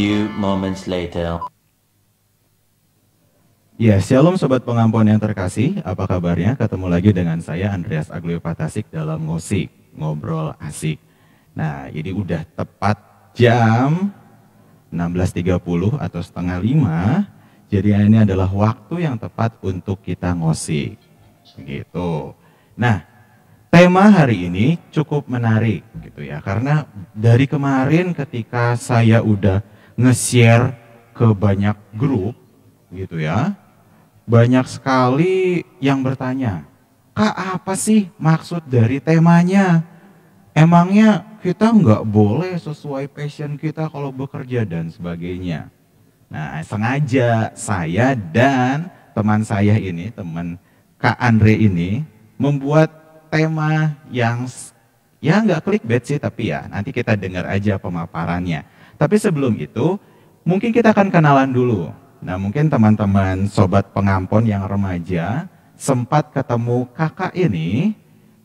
Few moments later. Ya, shalom sobat pengampun yang terkasih. Apa kabarnya? Ketemu lagi dengan saya Andreas Aglio Patasik dalam ngosik, ngobrol asik. Nah, ini udah tepat jam 16.30 atau setengah lima. Jadi ini adalah waktu yang tepat untuk kita ngosik. Begitu. Nah, tema hari ini cukup menarik gitu ya. Karena dari kemarin ketika saya udah nge-share ke banyak grup gitu ya banyak sekali yang bertanya, Kak apa sih maksud dari temanya? Emangnya kita nggak boleh sesuai passion kita kalau bekerja dan sebagainya. Nah sengaja saya dan teman saya ini, teman Kak Andre ini membuat tema yang ya nggak clickbait sih tapi ya nanti kita dengar aja pemaparannya. Tapi sebelum itu mungkin kita akan kenalan dulu Nah mungkin teman-teman sobat pengampon yang remaja sempat ketemu kakak ini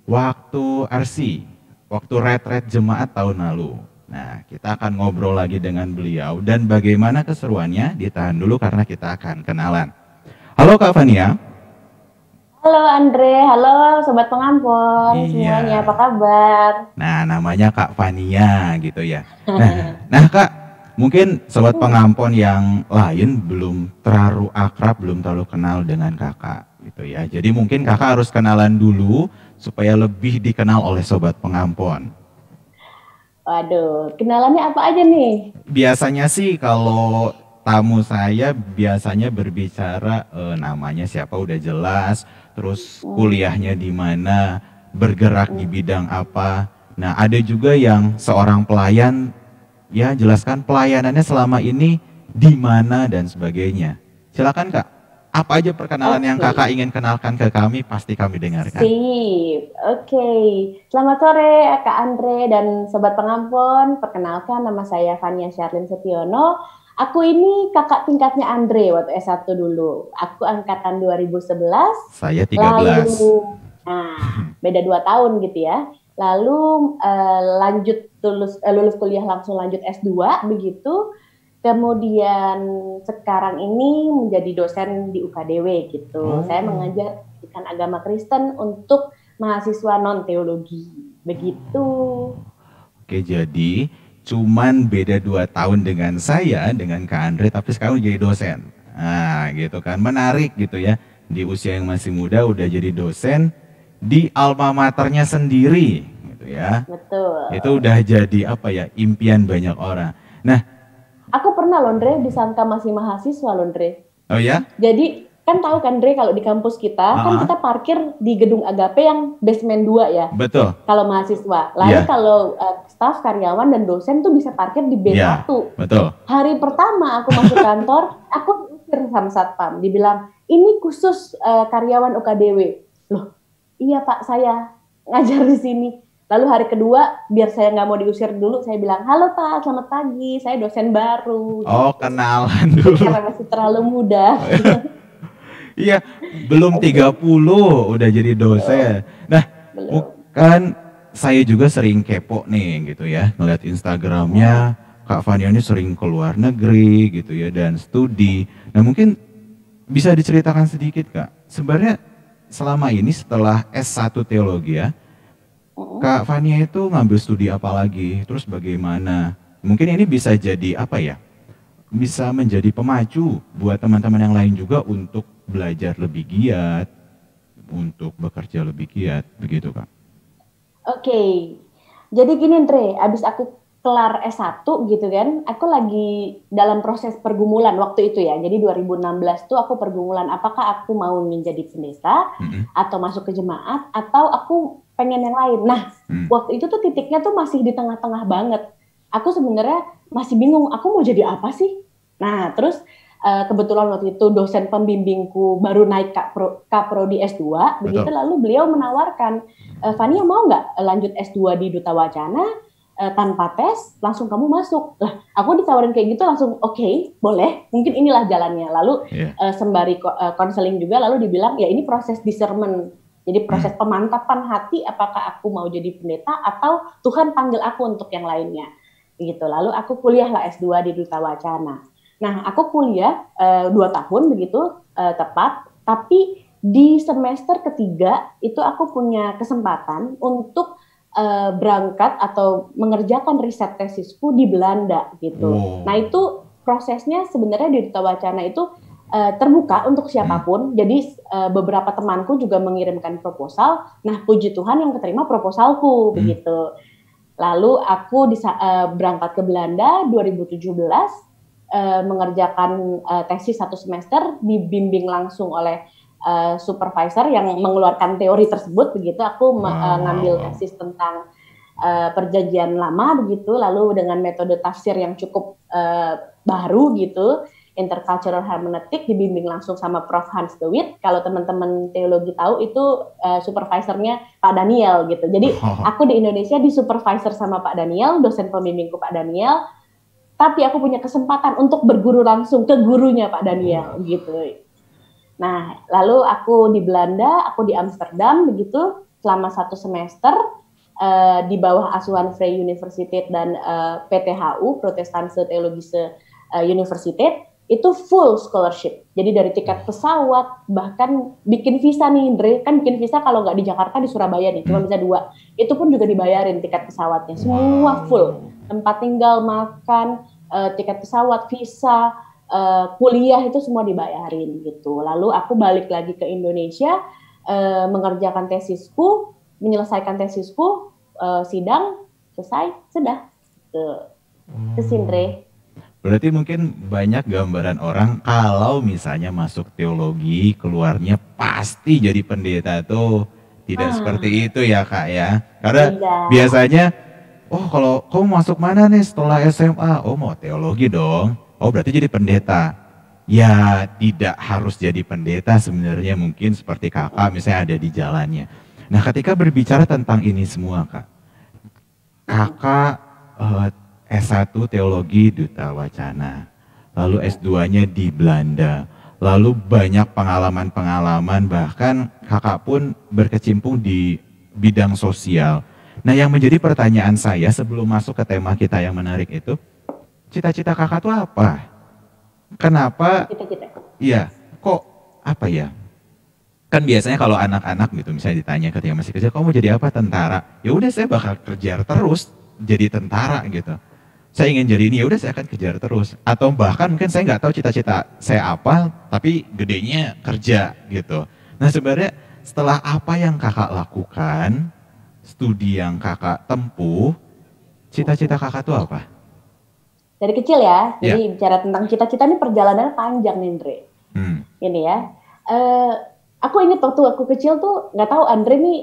waktu RC, waktu retret jemaat tahun lalu. Nah kita akan ngobrol lagi dengan beliau dan bagaimana keseruannya ditahan dulu karena kita akan kenalan. Halo Kak Fania. Halo Andre, halo sobat pengampon iya. semuanya, apa kabar? Nah namanya Kak Fania gitu ya. Nah, nah Kak Mungkin sobat pengampon yang lain belum terlalu akrab, belum terlalu kenal dengan kakak gitu ya. Jadi mungkin kakak harus kenalan dulu supaya lebih dikenal oleh sobat pengampon. Waduh, kenalannya apa aja nih? Biasanya sih kalau tamu saya biasanya berbicara eh, namanya siapa udah jelas, terus kuliahnya di mana, bergerak di bidang apa. Nah, ada juga yang seorang pelayan ya jelaskan pelayanannya selama ini di mana dan sebagainya. Silakan Kak. Apa aja perkenalan okay. yang Kakak ingin kenalkan ke kami pasti kami dengarkan. Sip. Oke. Okay. Selamat sore Kak Andre dan sobat pengampun. Perkenalkan nama saya Fania Sharlin Setiono. Aku ini kakak tingkatnya Andre waktu S1 dulu. Aku angkatan 2011. Saya 13. Lalu, nah, beda 2 tahun gitu ya lalu uh, lanjut lulus uh, lulus kuliah langsung lanjut S2 begitu. Kemudian sekarang ini menjadi dosen di UKDW gitu. Oh. Saya mengajar pendidikan agama Kristen untuk mahasiswa non teologi. Begitu. Oke, jadi cuman beda dua tahun dengan saya dengan Kak Andre tapi sekarang jadi dosen. Nah, gitu kan. Menarik gitu ya. Di usia yang masih muda udah jadi dosen di alma maternya sendiri gitu ya. Betul. Itu udah jadi apa ya impian banyak orang. Nah, aku pernah Londre disangka masih mahasiswa Londre. Oh ya? Jadi kan tahu kan Dre kalau di kampus kita uh -huh. kan kita parkir di gedung Agape yang basement 2 ya. Betul. Kalau mahasiswa. Lalu yeah. kalau uh, staf karyawan dan dosen tuh bisa parkir di B1. Yeah, betul. Hari pertama aku masuk kantor, aku diusir sama satpam. Dibilang, "Ini khusus uh, karyawan UKDW." Loh, iya pak saya ngajar di sini. Lalu hari kedua, biar saya nggak mau diusir dulu, saya bilang, halo pak, selamat pagi, saya dosen baru. Oh, kenalan dulu. Karena masih terlalu muda. iya, belum 30 udah jadi dosen. Nah, kan saya juga sering kepo nih gitu ya, ngeliat Instagramnya Kak Fania ini sering keluar negeri gitu ya dan studi. Nah mungkin bisa diceritakan sedikit Kak, sebenarnya selama ini setelah S1 teologi ya, Kak Fania itu ngambil studi apa lagi? Terus bagaimana? Mungkin ini bisa jadi apa ya? Bisa menjadi pemacu buat teman-teman yang lain juga untuk belajar lebih giat, untuk bekerja lebih giat, begitu Kak. Oke, okay. jadi gini Andre, abis aku kelar S1 gitu kan, aku lagi dalam proses pergumulan waktu itu ya. Jadi 2016 tuh aku pergumulan apakah aku mau menjadi pendeta mm-hmm. atau masuk ke jemaat atau aku pengen yang lain. Nah, mm. waktu itu tuh titiknya tuh masih di tengah-tengah banget. Aku sebenarnya masih bingung aku mau jadi apa sih? Nah, terus uh, kebetulan waktu itu dosen pembimbingku baru naik Kak Pro, Kak Prodi S2, begitu lalu beliau menawarkan, e, Fania mau nggak lanjut S2 di Duta Wacana? uh, tanpa tes langsung kamu masuk lah aku ditawarin kayak gitu langsung oke okay, boleh mungkin inilah jalannya lalu yeah. Iya. uh, sembari konseling uh, juga lalu dibilang ya ini proses discernment jadi proses hmm. pemantapan hati apakah aku mau jadi pendeta atau Tuhan panggil aku untuk yang lainnya gitu. Lalu aku kuliah lah S2 di Duta Wacana. Nah, aku kuliah uh, dua tahun begitu uh, tepat, tapi di semester ketiga itu aku punya kesempatan untuk uh, berangkat atau mengerjakan riset tesisku di Belanda gitu. Wow. Nah, itu prosesnya sebenarnya di Duta Wacana itu uh, terbuka untuk siapa pun. Hmm. Jadi uh, beberapa temanku juga mengirimkan proposal. Nah, puji Tuhan yang keterima proposalku hmm. begitu. Lalu aku disa, uh, berangkat ke Belanda 2017 uh, mengerjakan uh, tesis satu semester dibimbing langsung oleh uh, supervisor yang mengeluarkan teori tersebut begitu aku wow. uh, ngambil tesis tentang uh, perjanjian lama begitu lalu dengan metode tafsir yang cukup uh, baru gitu intercultural hermeneutic dibimbing langsung sama Prof Hans de Witt. Kalau teman-teman teologi tahu itu uh, supervisornya Pak Daniel gitu. Jadi oh. aku di Indonesia di supervisor sama Pak Daniel, dosen pembimbingku Pak Daniel tapi aku punya kesempatan untuk berguru langsung ke gurunya Pak Daniel gitu. Nah, lalu aku di Belanda, aku di Amsterdam begitu selama satu semester uh, di bawah asuhan Free University dan uh, eh, PTHU Protestanse Theologische uh, Universiteit itu full scholarship. Jadi dari tiket pesawat bahkan bikin visa nih Indre kan bikin visa kalau nggak di Jakarta di Surabaya nih cuma hmm. bisa dua. Itu pun juga dibayarin tiket pesawatnya semua full tempat tinggal, makan, uh, tiket pesawat, visa, uh, kuliah itu semua dibayarin gitu. Lalu aku balik lagi ke Indonesia uh, mengerjakan tesisku, menyelesaikan tesisku, uh, sidang selesai, sudah ke ke Sindre. Hmm. Berarti mungkin banyak gambaran orang kalau misalnya masuk teologi keluarnya pasti jadi pendeta tuh tidak ah. seperti itu ya kak ya. Karena iya. biasanya oh kalau kamu masuk mana nih setelah SMA? Oh mau teologi dong. Oh berarti jadi pendeta. Ya tidak harus jadi pendeta sebenarnya mungkin seperti kakak misalnya ada di jalannya. Nah ketika berbicara tentang ini semua kak, kakak eh, S1 teologi Duta Wacana, lalu S2-nya di Belanda, lalu banyak pengalaman-pengalaman bahkan kakak pun berkecimpung di bidang sosial Nah yang menjadi pertanyaan saya sebelum masuk ke tema kita yang menarik itu, cita-cita kakak tuh apa? Kenapa? Cita-cita. Iya, kok apa ya? Kan biasanya kalau anak-anak gitu misalnya ditanya ketika masih kecil, kamu mau jadi apa? Tentara. Ya udah saya bakal kejar terus jadi tentara gitu. Saya ingin jadi ini, ya udah saya akan kejar terus. Atau bahkan mungkin saya nggak tahu cita-cita saya apa, tapi gedenya kerja gitu. Nah sebenarnya setelah apa yang kakak lakukan, studi yang kakak tempuh, cita-cita kakak tuh apa? Dari kecil ya, jadi yeah. bicara tentang cita-cita ini perjalanan panjang nih Andre. Hmm. Ini ya, uh, aku ingat waktu aku kecil tuh nggak tahu Andre nih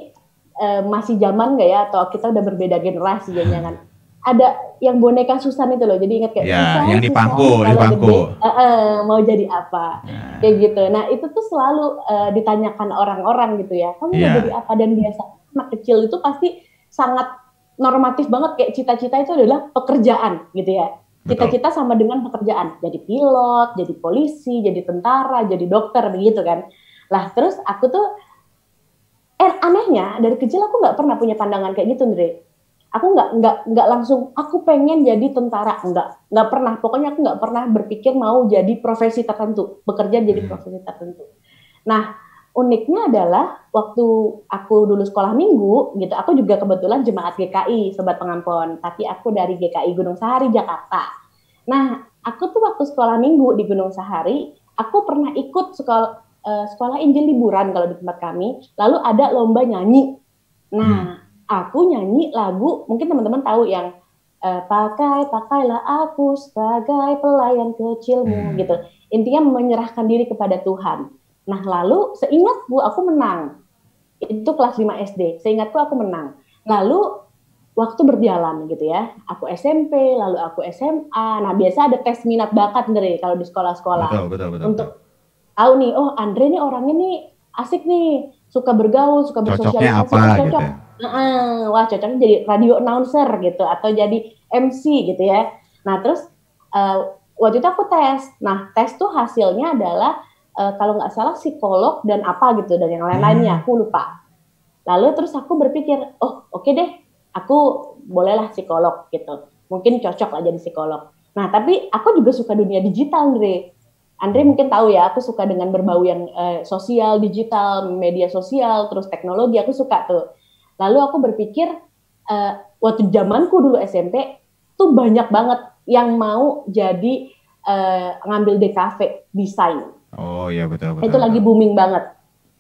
uh, masih zaman nggak ya atau kita udah berbeda generasi ya jangan. Ada yang boneka Susan itu loh, jadi ingat kayak ya, yang di pangku, di pangku. uh, uh, mau jadi apa, ya. kayak gitu. Nah itu tuh selalu uh, ditanyakan orang-orang gitu ya, kamu ya. mau jadi apa dan biasa anak kecil itu pasti sangat normatif banget kayak cita-cita itu adalah pekerjaan gitu ya. Cita-cita sama dengan pekerjaan, jadi pilot, jadi polisi, jadi tentara, jadi dokter begitu kan. Lah terus aku tuh eh, anehnya dari kecil aku nggak pernah punya pandangan kayak gitu, Andre. Aku nggak nggak nggak langsung aku pengen jadi tentara, nggak nggak pernah. Pokoknya aku nggak pernah berpikir mau jadi profesi tertentu, bekerja jadi hmm. profesi tertentu. Nah uniknya adalah waktu aku dulu sekolah minggu gitu, aku juga kebetulan jemaat GKI Sobat Pengampon, tapi aku dari GKI Gunung Sahari Jakarta. Nah, aku tuh waktu sekolah minggu di Gunung Sahari, aku pernah ikut sekolah uh, sekolah Injil liburan kalau di tempat kami, lalu ada lomba nyanyi. Nah, hmm. aku nyanyi lagu, mungkin teman-teman tahu yang uh, pakai pakailah aku sebagai pelayan kecilmu hmm. gitu. Intinya menyerahkan diri kepada Tuhan. Nah lalu seingatku aku menang. Itu kelas 5 SD. Seingatku aku menang. Lalu waktu berjalan gitu ya. Aku SMP, lalu aku SMA. Nah biasa ada tes minat bakat nih kalau di sekolah-sekolah. Betul, betul, betul. Untuk tahu nih, oh Andre nih orangnya nih asik nih, suka bergaul, suka bersosialisasi. Cocoknya apa cocok. gitu ya? Nah, wah cocoknya jadi radio announcer gitu atau jadi MC gitu ya. Nah terus uh, waktu itu aku tes. Nah tes tuh hasilnya adalah uh, kalau nggak salah psikolog dan apa gitu dan yang lain-lainnya hmm. aku lupa. Lalu terus aku berpikir, oh oke okay deh, aku bolehlah psikolog gitu. mungkin cocok lah jadi psikolog. Nah, tapi aku juga suka dunia digital, Andre. Andre mungkin tahu ya, aku suka dengan berbau yang uh, sosial, digital, media sosial, terus teknologi, aku suka tuh. Lalu aku berpikir, uh, waktu zamanku dulu SMP, tuh banyak banget yang mau jadi uh, ngambil DKV, desain. Oh iya betul, betul. Itu lagi booming banget.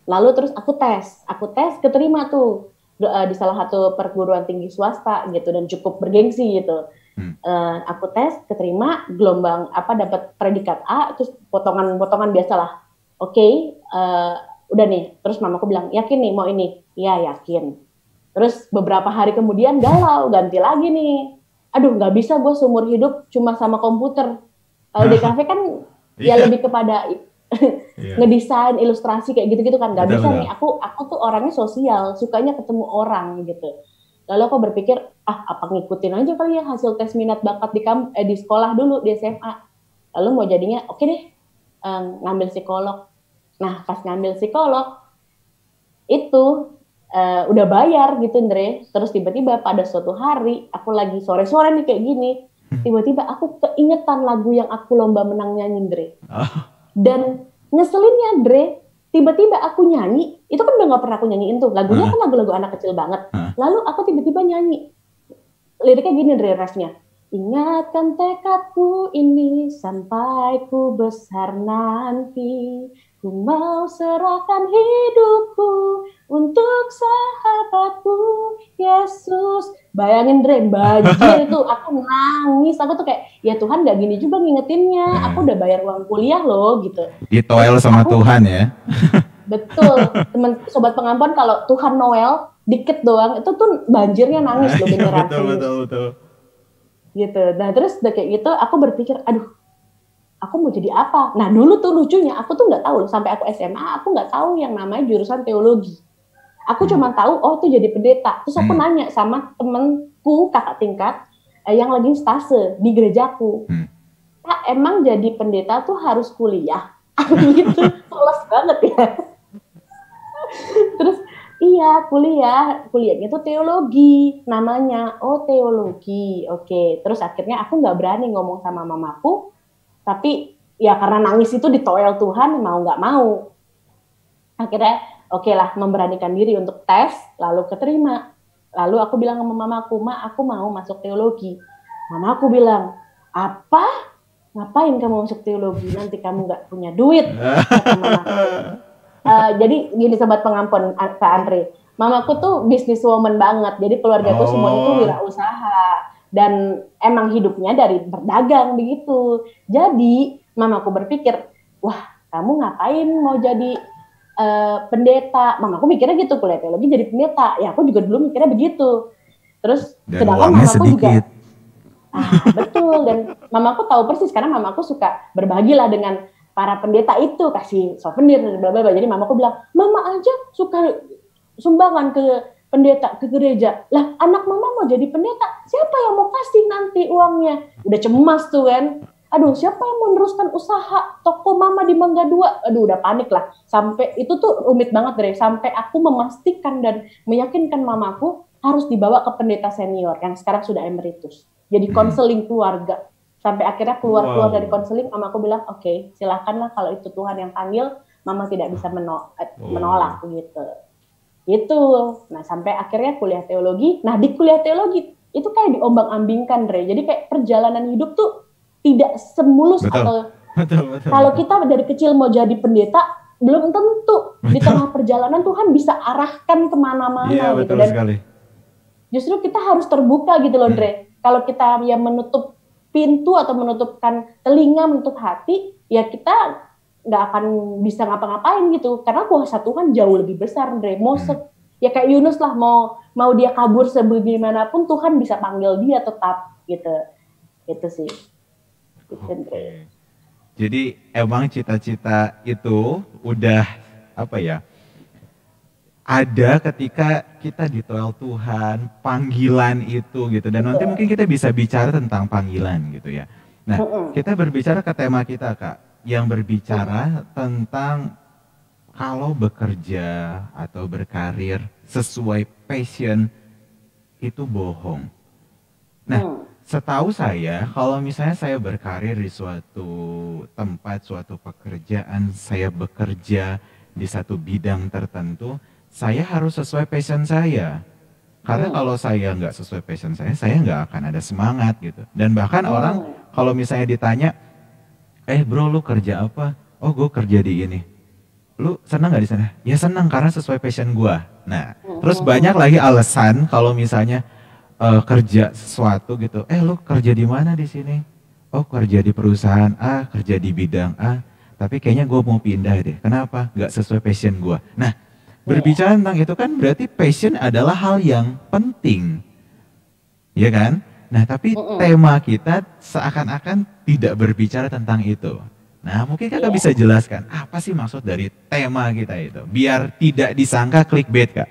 Lalu terus aku tes, aku tes keterima tuh di salah satu perguruan tinggi swasta gitu dan cukup bergengsi gitu Hmm. Uh, aku tes, keterima, gelombang apa dapat predikat A, terus potongan-potongan biasalah. Oke, okay, uh, eh, udah nih. Terus mamaku bilang, yakin nih mau ini? Iya yakin. Terus beberapa hari kemudian galau, ganti lagi nih. Aduh, nggak bisa gue seumur hidup cuma sama komputer. Kalau di kafe kan ya iya. lebih kepada yeah. ngedesain ilustrasi kayak gitu-gitu kan nggak bisa betul. nih aku aku tuh orangnya sosial sukanya ketemu orang gitu lalu aku berpikir ah apa ngikutin aja kali ya hasil tes minat bakat di kam eh, di sekolah dulu di SMA lalu mau jadinya oke okay deh um, ngambil psikolog nah pas ngambil psikolog itu uh, udah bayar gitu Andre terus tiba-tiba pada suatu hari aku lagi sore-sore nih kayak gini hmm. tiba-tiba aku keingetan lagu yang aku lomba menang nyanyi Andre oh. Dan ngeselinnya Andre tiba-tiba aku nyanyi itu kan udah gak pernah aku nyanyiin tuh. Lagunya kan lagu-lagu anak kecil banget. Lalu aku tiba-tiba nyanyi. Liriknya gini dari refnya. Ingatkan tekadku ini sampai ku besar nanti. Ku mau serahkan hidupku untuk sahabatku, Yesus. Bayangin Dre, banjir itu aku nangis. Aku tuh kayak, ya Tuhan gak gini juga ngingetinnya. Hmm. Aku udah bayar uang kuliah loh gitu. Ditoel sama aku, Tuhan ya. Betul. Teman sobat pengampun kalau Tuhan Noel dikit doang itu tuh banjirnya nangis loh beneran. betul, betul, betul. Gitu. Nah terus udah kayak gitu aku berpikir, aduh, aku mau jadi apa? Nah dulu tuh lucunya, aku tuh nggak tahu loh sampai aku SMA, aku nggak tahu yang namanya jurusan teologi. Aku hmm. cuma tahu, oh tuh jadi pendeta. Terus aku hmm. nanya sama temenku kakak tingkat eh, yang lagi stase di gerejaku. Hmm. Pak, emang jadi pendeta tuh harus kuliah? gitu, polos banget ya. Terus Iya, kuliah. Kuliahnya tuh teologi namanya. Oh, teologi. Oke. Terus akhirnya aku nggak berani ngomong sama mamaku. Tapi ya karena nangis itu ditoel Tuhan, mau nggak mau. Akhirnya oke okay lah memberanikan diri untuk tes, lalu keterima. Lalu aku bilang sama mamaku, Ma, aku mau masuk teologi. Mamaku bilang, apa? Ngapain kamu masuk teologi? Nanti kamu nggak punya duit. uh, jadi gini sobat pengampun Kak Andre, mamaku tuh bisnis woman banget. Jadi keluargaku oh. semuanya tuh wirausaha dan emang hidupnya dari berdagang begitu. Jadi mamaku berpikir, wah kamu ngapain mau jadi uh, pendeta? Mamaku mikirnya gitu kuliah teologi jadi pendeta. Ya aku juga dulu mikirnya begitu. Terus dan sedangkan mamaku sedikit. juga Ah, betul dan mamaku tahu persis karena mamaku suka berbagi lah dengan para pendeta itu kasih souvenir dan bla bla Jadi mamaku bilang, "Mama aja suka sumbangan ke pendeta ke gereja. Lah, anak mama mau jadi pendeta, siapa yang mau kasih nanti uangnya?" Udah cemas tuh kan. Aduh, siapa yang mau meneruskan usaha toko mama di Mangga Dua? Aduh, udah panik lah. Sampai itu tuh rumit banget deh. Sampai aku memastikan dan meyakinkan mamaku harus dibawa ke pendeta senior yang sekarang sudah emeritus. Jadi hmm. konseling keluarga sampai akhirnya keluar keluar wow. dari konseling mama aku bilang oke okay, silakanlah kalau itu Tuhan yang panggil mama tidak bisa menolak, eh, oh. menolak gitu itu nah sampai akhirnya kuliah teologi nah di kuliah teologi itu kayak diombang ambingkan Dre jadi kayak perjalanan hidup tuh tidak semulus betul. atau betul, betul, kalau kita dari kecil mau jadi pendeta belum tentu betul. di tengah perjalanan Tuhan bisa arahkan ke mana-mana iya, gitu dan sekali. justru kita harus terbuka gitu loh Dre kalau kita ya menutup pintu atau menutupkan telinga, menutup hati, ya kita nggak akan bisa ngapa-ngapain gitu. Karena kuasa Tuhan jauh lebih besar, Andre. Mau se ya kayak Yunus lah, mau mau dia kabur sebagaimanapun Tuhan bisa panggil dia tetap gitu. Itu sih. Gitu, Andre. Jadi emang cita-cita itu udah apa ya? ada ketika kita ditoel Tuhan, panggilan itu gitu. Dan nanti mungkin kita bisa bicara tentang panggilan gitu ya. Nah, kita berbicara ke tema kita Kak, yang berbicara tentang kalau bekerja atau berkarir sesuai passion itu bohong. Nah, mm. Setahu saya kalau misalnya saya berkarir di suatu tempat, suatu pekerjaan, saya bekerja di satu bidang tertentu, saya harus sesuai passion saya. Karena Hmm. kalau saya nggak sesuai passion saya, saya nggak akan ada semangat gitu. Dan bahkan Hmm. orang kalau misalnya ditanya, eh bro lu kerja apa? Oh gue kerja di ini. Lu senang nggak di sana? Ya senang karena sesuai passion gua. Nah, terus Hmm. banyak lagi alasan kalau misalnya eh, kerja sesuatu gitu. Eh lu kerja di mana di sini? Oh kerja di perusahaan A, kerja di bidang A. Tapi kayaknya gue mau pindah deh. Kenapa? Nggak sesuai passion gua. Nah, berbicara tentang itu kan berarti passion adalah hal yang penting. Ya kan? Nah, tapi tema kita seakan-akan tidak berbicara tentang itu. Nah, mungkin kakak Iya. bisa jelaskan apa sih maksud dari tema kita itu, biar tidak disangka clickbait kak.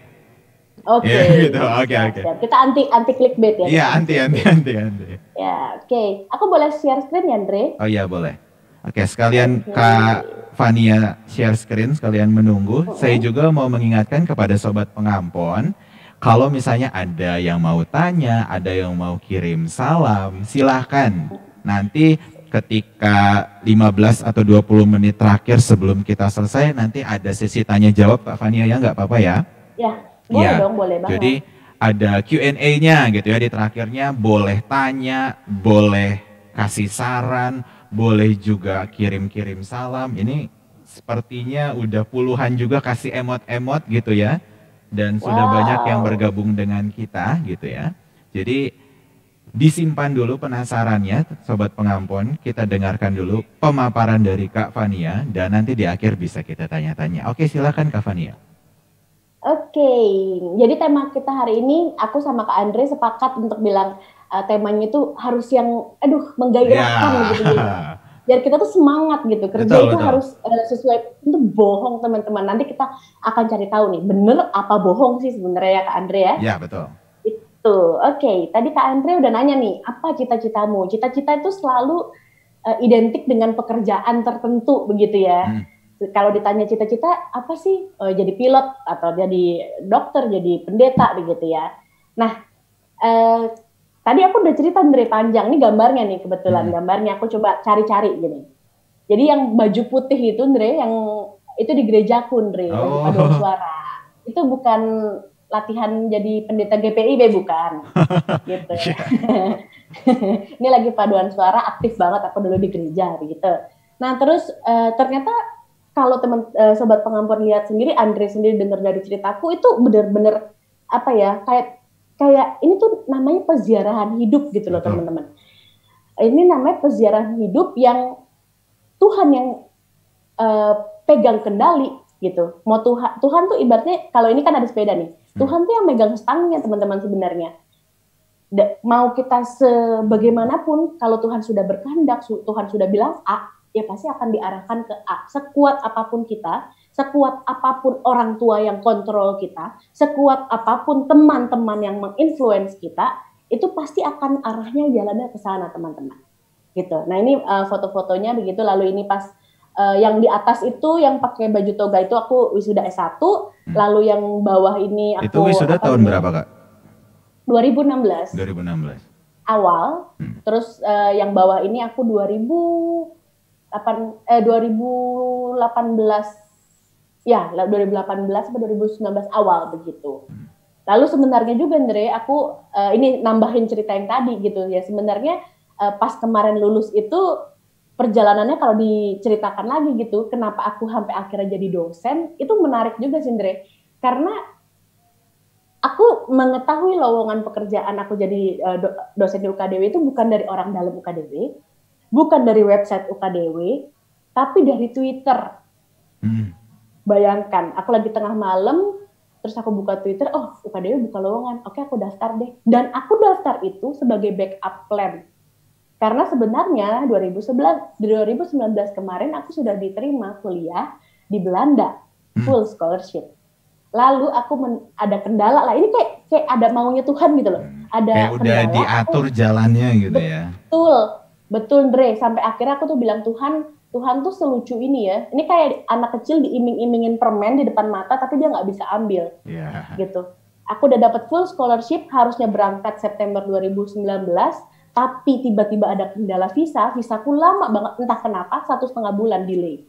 Oke. Ya, gitu. Oke, Siap, oke. siap. Kita anti anti clickbait ya. Iya, anti, anti, anti, anti. Ya, oke. Aku boleh share screen ya, Andre? Oh iya boleh. Oke, sekalian Oke. Kak Fania share screen, sekalian menunggu. Mm-mm. Saya juga mau mengingatkan kepada sobat pengampon, kalau misalnya ada yang mau tanya, ada yang mau kirim salam, silahkan. Nanti ketika 15 atau 20 menit terakhir sebelum kita selesai, nanti ada sesi tanya jawab Kak Fania ya, nggak apa-apa ya? Ya, boleh Iya. dong, boleh banget. Jadi ada Q&A-nya gitu ya di terakhirnya boleh tanya, boleh kasih saran, boleh juga kirim-kirim salam. Ini sepertinya udah puluhan juga kasih emot-emot gitu ya. Dan sudah Wow. banyak yang bergabung dengan kita gitu ya. Jadi disimpan dulu penasarannya sobat pengampon. Kita dengarkan dulu pemaparan dari Kak Fania dan nanti di akhir bisa kita tanya-tanya. Oke, silakan Kak Fania. Oke, jadi tema kita hari ini aku sama Kak Andre sepakat untuk bilang uh, temanya itu harus yang aduh menggairahkan Ya. gitu gitu. Biar kita tuh semangat gitu. Kerja Betul, itu betul. harus uh, sesuai itu bohong teman-teman. Nanti kita akan cari tahu nih, bener apa bohong sih sebenarnya ya Kak Andre ya? Ya, betul. Tuh, oke. Tadi Kak Andre udah nanya nih, apa cita-citamu? Cita-cita itu selalu uh, identik dengan pekerjaan tertentu begitu ya. Hmm. Kalau ditanya cita-cita apa sih? Oh, jadi pilot atau jadi dokter, jadi pendeta begitu ya. Nah, eh, tadi aku udah cerita Andre panjang. Ini gambarnya nih kebetulan Hmm. gambarnya aku coba cari-cari gini. Jadi yang baju putih itu Andre yang itu di gerejaku Andre, Oh. paduan suara. Itu bukan latihan jadi pendeta GPIB bukan. gitu. Iya. Ini lagi paduan suara aktif banget aku dulu di gereja gitu. Nah, terus eh, ternyata kalau teman eh, sobat pengampun lihat sendiri Andre sendiri dengar dari ceritaku itu benar-benar apa ya kayak kayak ini tuh namanya peziarahan hidup gitu loh teman-teman. Ini namanya peziarahan hidup yang Tuhan yang eh, pegang kendali gitu. Mau Tuhan Tuhan tuh ibaratnya kalau ini kan ada sepeda nih. Hmm. Tuhan tuh yang megang stangnya teman-teman sebenarnya. Da- mau kita sebagaimanapun kalau Tuhan sudah berkehendak, Tuhan sudah bilang A, ya pasti akan diarahkan ke A. Sekuat apa pun kita, sekuat apa pun orang tua yang kontrol kita, sekuat apa pun teman-teman yang menginfluence kita, itu pasti akan arahnya jalannya ke sana, teman-teman. Gitu. Nah, ini uh, foto-fotonya begitu lalu ini pas uh, yang di atas itu yang pakai baju toga itu aku wisuda S1, lalu yang bawah ini aku Itu wisuda apa tahun namanya? berapa kak? 2016 2016. awal, Hmm. terus eh, yang bawah ini aku 2008 eh 2018 ya lah, 2018 sampai 2019 awal begitu. Hmm. Lalu sebenarnya juga Andre, aku eh, ini nambahin cerita yang tadi gitu ya. Sebenarnya eh, pas kemarin lulus itu perjalanannya kalau diceritakan lagi gitu, kenapa aku sampai akhirnya jadi dosen, itu menarik juga sih Andre. Karena aku mengetahui lowongan pekerjaan aku jadi eh, do- dosen di UKDW itu bukan dari orang dalam UKDW, bukan dari website UKDW, tapi dari Twitter. Hmm. Bayangkan, aku lagi tengah malam, terus aku buka Twitter, oh UKDW buka lowongan, oke aku daftar deh. Dan aku daftar itu sebagai backup plan. Karena sebenarnya 2011, 2019 kemarin aku sudah diterima kuliah di Belanda, Hmm. full scholarship. Lalu aku men- ada kendala lah, ini kayak kayak ada maunya Tuhan gitu loh. Ada Kayak udah kendala, diatur jalannya gitu ya. Betul, betul Dre. Sampai akhirnya aku tuh bilang Tuhan, Tuhan tuh selucu ini ya. Ini kayak anak kecil diiming-imingin permen di depan mata, tapi dia nggak bisa ambil Iya. gitu. Aku udah dapat full scholarship, harusnya berangkat September 2019, Tapi tiba-tiba ada kendala visa, visaku lama banget, entah kenapa satu setengah bulan delay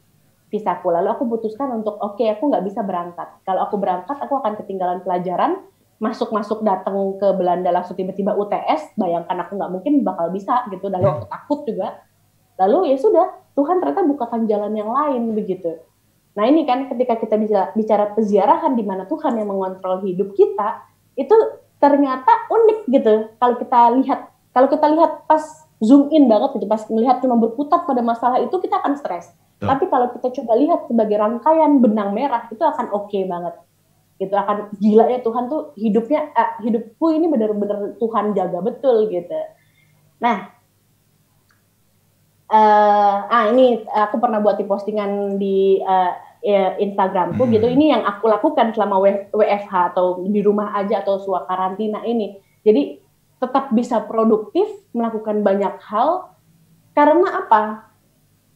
visaku. Lalu aku putuskan untuk oke okay, aku nggak bisa berangkat. Kalau aku berangkat aku akan ketinggalan pelajaran, masuk-masuk datang ke Belanda langsung tiba-tiba UTS, bayangkan aku nggak mungkin bakal bisa gitu. Lalu aku takut juga. Lalu ya sudah, Tuhan ternyata bukakan jalan yang lain begitu. Nah ini kan ketika kita bisa bicara peziarahan di mana Tuhan yang mengontrol hidup kita, itu ternyata unik gitu. Kalau kita lihat, kalau kita lihat pas zoom in banget gitu, pas melihat cuma berputar pada masalah itu kita akan stres. Tapi kalau kita coba lihat sebagai rangkaian benang merah itu akan oke okay banget. Gitu akan gila ya Tuhan tuh hidupnya eh, hidupku ini benar-benar Tuhan jaga betul gitu. Nah, uh, ah ini aku pernah buat di postingan di uh, Instagramku hmm. gitu. Ini yang aku lakukan selama WFH atau di rumah aja atau suah karantina ini. Jadi tetap bisa produktif melakukan banyak hal karena apa?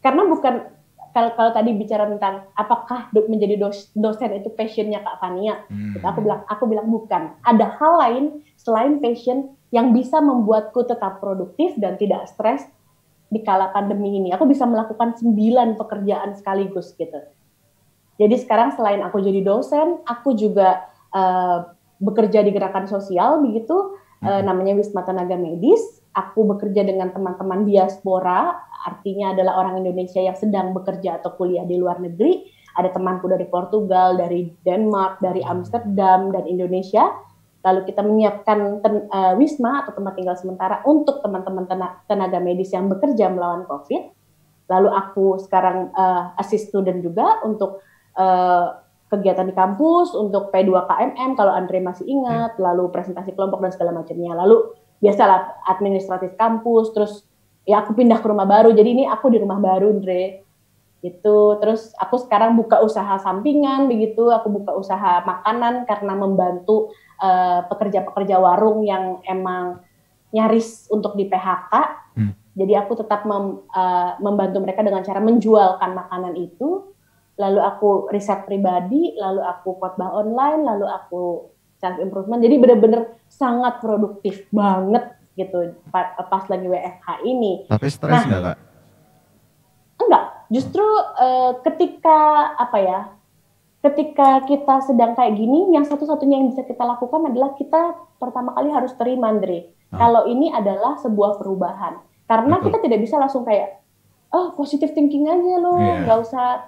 Karena bukan kalau kalau tadi bicara tentang apakah menjadi dos, dosen itu passionnya Kak Fania, hmm. aku bilang aku bilang bukan. Ada hal lain selain passion yang bisa membuatku tetap produktif dan tidak stres di kala pandemi ini. Aku bisa melakukan sembilan pekerjaan sekaligus gitu. Jadi sekarang selain aku jadi dosen, aku juga uh, bekerja di gerakan sosial begitu, uh, namanya Wisma Tenaga Medis. Aku bekerja dengan teman-teman diaspora, artinya adalah orang Indonesia yang sedang bekerja atau kuliah di luar negeri. Ada temanku dari Portugal, dari Denmark, dari Amsterdam dan Indonesia lalu kita menyiapkan ten, uh, wisma atau tempat tinggal sementara untuk teman-teman tenaga medis yang bekerja melawan COVID. Lalu aku sekarang uh, assist student juga untuk uh, kegiatan di kampus, untuk P2KMM kalau Andre masih ingat, hmm. lalu presentasi kelompok dan segala macamnya. Lalu biasalah administratif kampus, terus ya aku pindah ke rumah baru. Jadi ini aku di rumah baru, Andre gitu terus aku sekarang buka usaha sampingan begitu aku buka usaha makanan karena membantu Eh, pekerja-pekerja uh, warung yang emang nyaris untuk di PHK. Hmm. Jadi aku tetap mem, uh, membantu mereka dengan cara menjualkan makanan itu. Lalu aku riset pribadi, lalu aku khotbah online, lalu aku self improvement. Jadi benar-benar sangat produktif banget gitu pas, pas lagi WFH ini. Tapi stres nah, enggak, Kak? Enggak, justru uh, ketika apa ya ketika kita sedang kayak gini, yang satu-satunya yang bisa kita lakukan adalah kita pertama kali harus terima, Andre. Hmm. Kalau ini adalah sebuah perubahan. Karena Betul. kita tidak bisa langsung kayak, oh positive thinking aja loh, yeah. nggak usah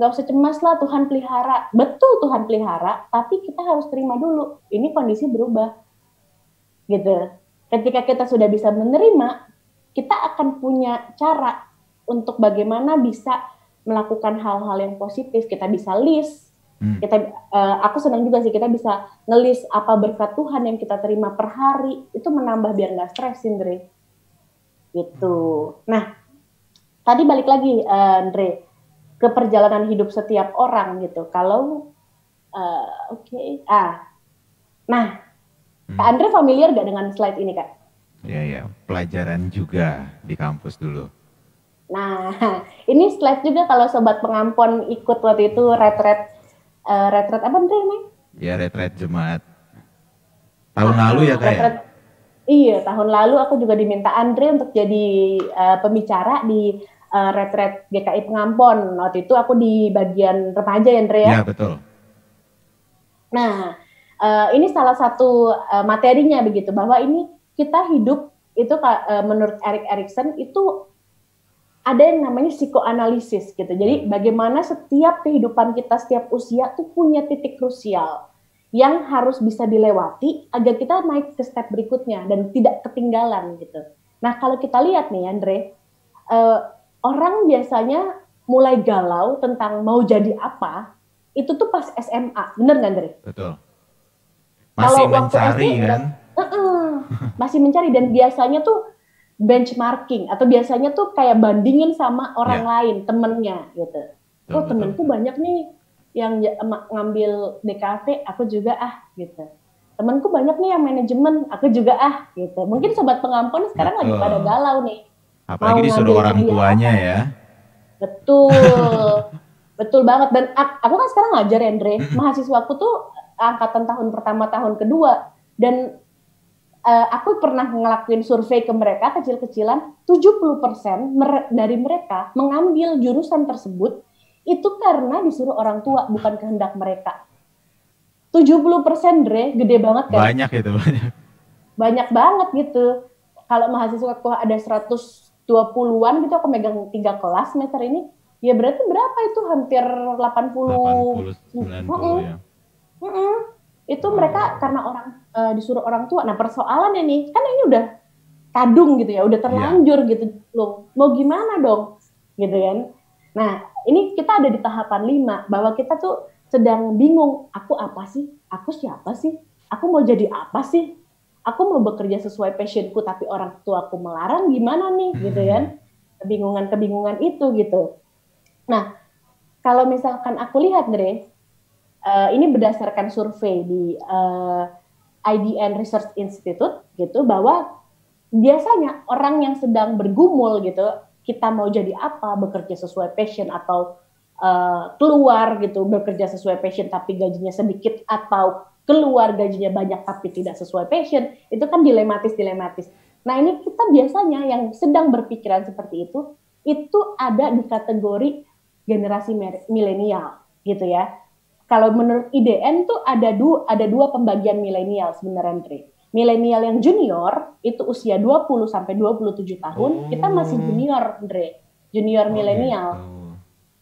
nggak usah cemas lah Tuhan pelihara. Betul Tuhan pelihara, tapi kita harus terima dulu. Ini kondisi berubah, gitu. Ketika kita sudah bisa menerima, kita akan punya cara untuk bagaimana bisa melakukan hal-hal yang positif. Kita bisa list, Hmm. Kita, uh, aku senang juga sih kita bisa ngelis apa berkat Tuhan yang kita terima per hari itu menambah biar nggak stres, Andre. Gitu. Nah, tadi balik lagi, uh, Andre, ke perjalanan hidup setiap orang gitu. Kalau, uh, oke, okay. ah, nah, hmm. Kak Andre familiar gak dengan slide ini kak? Ya ya, pelajaran juga di kampus dulu. Nah, ini slide juga kalau sobat pengampon ikut waktu itu retret uh, retret apa nih namanya? Ya retret jemaat. Tahun ah, lalu ya kayak. Ya? Iya, tahun lalu aku juga diminta Andre untuk jadi uh, pembicara di uh, retret GKI Pengampon. Waktu itu aku di bagian remaja ya Andre ya. Iya, betul. Nah, uh, ini salah satu uh, materinya begitu bahwa ini kita hidup itu uh, menurut Erik Erikson itu ada yang namanya psikoanalisis gitu. Jadi bagaimana setiap kehidupan kita setiap usia tuh punya titik krusial yang harus bisa dilewati agar kita naik ke step berikutnya dan tidak ketinggalan gitu. Nah kalau kita lihat nih Andre, uh, orang biasanya mulai galau tentang mau jadi apa itu tuh pas SMA, bener nggak Andre? Betul. Masih kalau mencari SD, kan? uh -uh, masih mencari dan biasanya tuh benchmarking atau biasanya tuh kayak bandingin sama orang yeah. lain temennya gitu. Betul, oh temenku banyak nih yang ngambil DKV, aku juga ah gitu. Temenku banyak nih yang manajemen, aku juga ah gitu. Mungkin sobat pengampun sekarang betul. lagi pada galau nih. Apalagi disuruh orang tuanya ya. Betul. betul banget dan aku kan sekarang ngajar Andre. Mahasiswaku tuh angkatan tahun pertama tahun kedua dan uh, aku pernah ngelakuin survei ke mereka kecil-kecilan, 70% dari mereka mengambil jurusan tersebut itu karena disuruh orang tua, bukan kehendak mereka. 70% Dre, gede banget kan? Banyak itu, banyak. Banyak banget gitu. Kalau mahasiswa aku ada 120-an gitu, aku megang tiga kelas semester ini, ya berarti berapa itu? Hampir 80. 80 90 uh -uh. ya. Uh -uh. Itu oh. mereka karena orang uh, disuruh orang tua. Nah persoalannya nih, kan ini udah kadung gitu ya, udah iya. terlanjur yeah. gitu loh. Mau gimana dong? Gitu kan. Nah, ini kita ada di tahapan lima bahwa kita tuh sedang bingung, aku apa sih? Aku siapa sih? Aku mau jadi apa sih? Aku mau bekerja sesuai passionku tapi orang tua aku melarang gimana nih hmm. gitu kan? Kebingungan-kebingungan itu gitu. Nah, kalau misalkan aku lihat Dre, uh, ini berdasarkan survei di uh, eh, IDN Research Institute gitu bahwa biasanya orang yang sedang bergumul gitu, kita mau jadi apa, bekerja sesuai passion atau uh, keluar gitu bekerja sesuai passion tapi gajinya sedikit atau keluar gajinya banyak tapi tidak sesuai passion itu kan dilematis dilematis nah ini kita biasanya yang sedang berpikiran seperti itu itu ada di kategori generasi milenial gitu ya kalau menurut IDN tuh ada dua ada dua pembagian milenial sebenarnya Tri. Milenial yang junior itu usia 20 sampai 27 tahun, oh. kita masih oh. junior, Andre. Junior oh, milenial.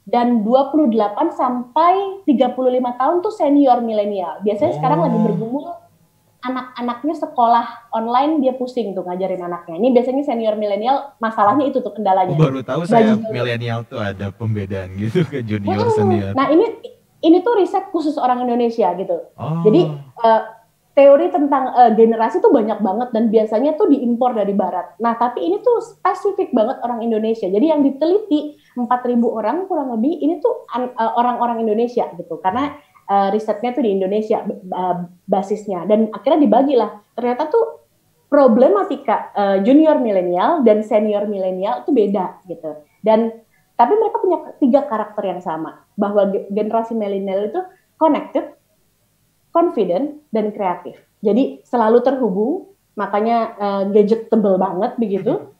Dan 28 sampai 35 tahun tuh senior milenial. Biasanya oh. sekarang lagi oh. bergumul anak-anaknya sekolah online dia pusing tuh ngajarin anaknya. Ini biasanya senior milenial masalahnya itu tuh kendalanya. Baru tahu saya milenial tuh ada pembedaan gitu ke junior hmm. senior. Nah, ini ini tuh riset khusus orang Indonesia gitu. Oh. Jadi uh, teori tentang uh, generasi tuh banyak banget dan biasanya tuh diimpor dari barat. Nah, tapi ini tuh spesifik banget orang Indonesia. Jadi yang diteliti 4.000 orang kurang lebih ini tuh eh, orang-orang uh, Indonesia gitu. Karena uh, risetnya tuh di Indonesia uh, basisnya dan akhirnya dibagilah. Ternyata tuh problematika uh, junior milenial dan senior milenial itu beda gitu. Dan tapi mereka punya tiga karakter yang sama bahwa generasi milenial itu connected, confident dan kreatif. Jadi selalu terhubung, makanya uh, gadgetable banget begitu.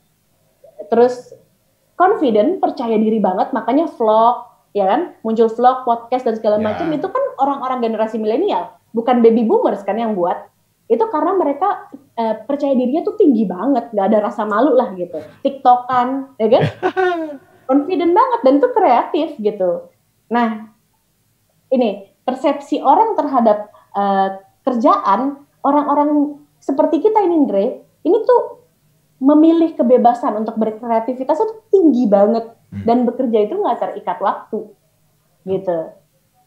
Terus confident, percaya diri banget, makanya vlog, ya kan? Muncul vlog, podcast dan segala yeah. macam itu kan orang-orang generasi milenial, bukan baby boomers kan yang buat. Itu karena mereka uh, percaya dirinya tuh tinggi banget, nggak ada rasa malu lah gitu. TikTokan, ya kan? confident banget dan tuh kreatif gitu. Nah, ini persepsi orang terhadap uh, kerjaan orang-orang seperti kita ini Andre ini tuh memilih kebebasan untuk berkreativitas itu tinggi banget. Hmm. dan bekerja itu nggak terikat waktu gitu.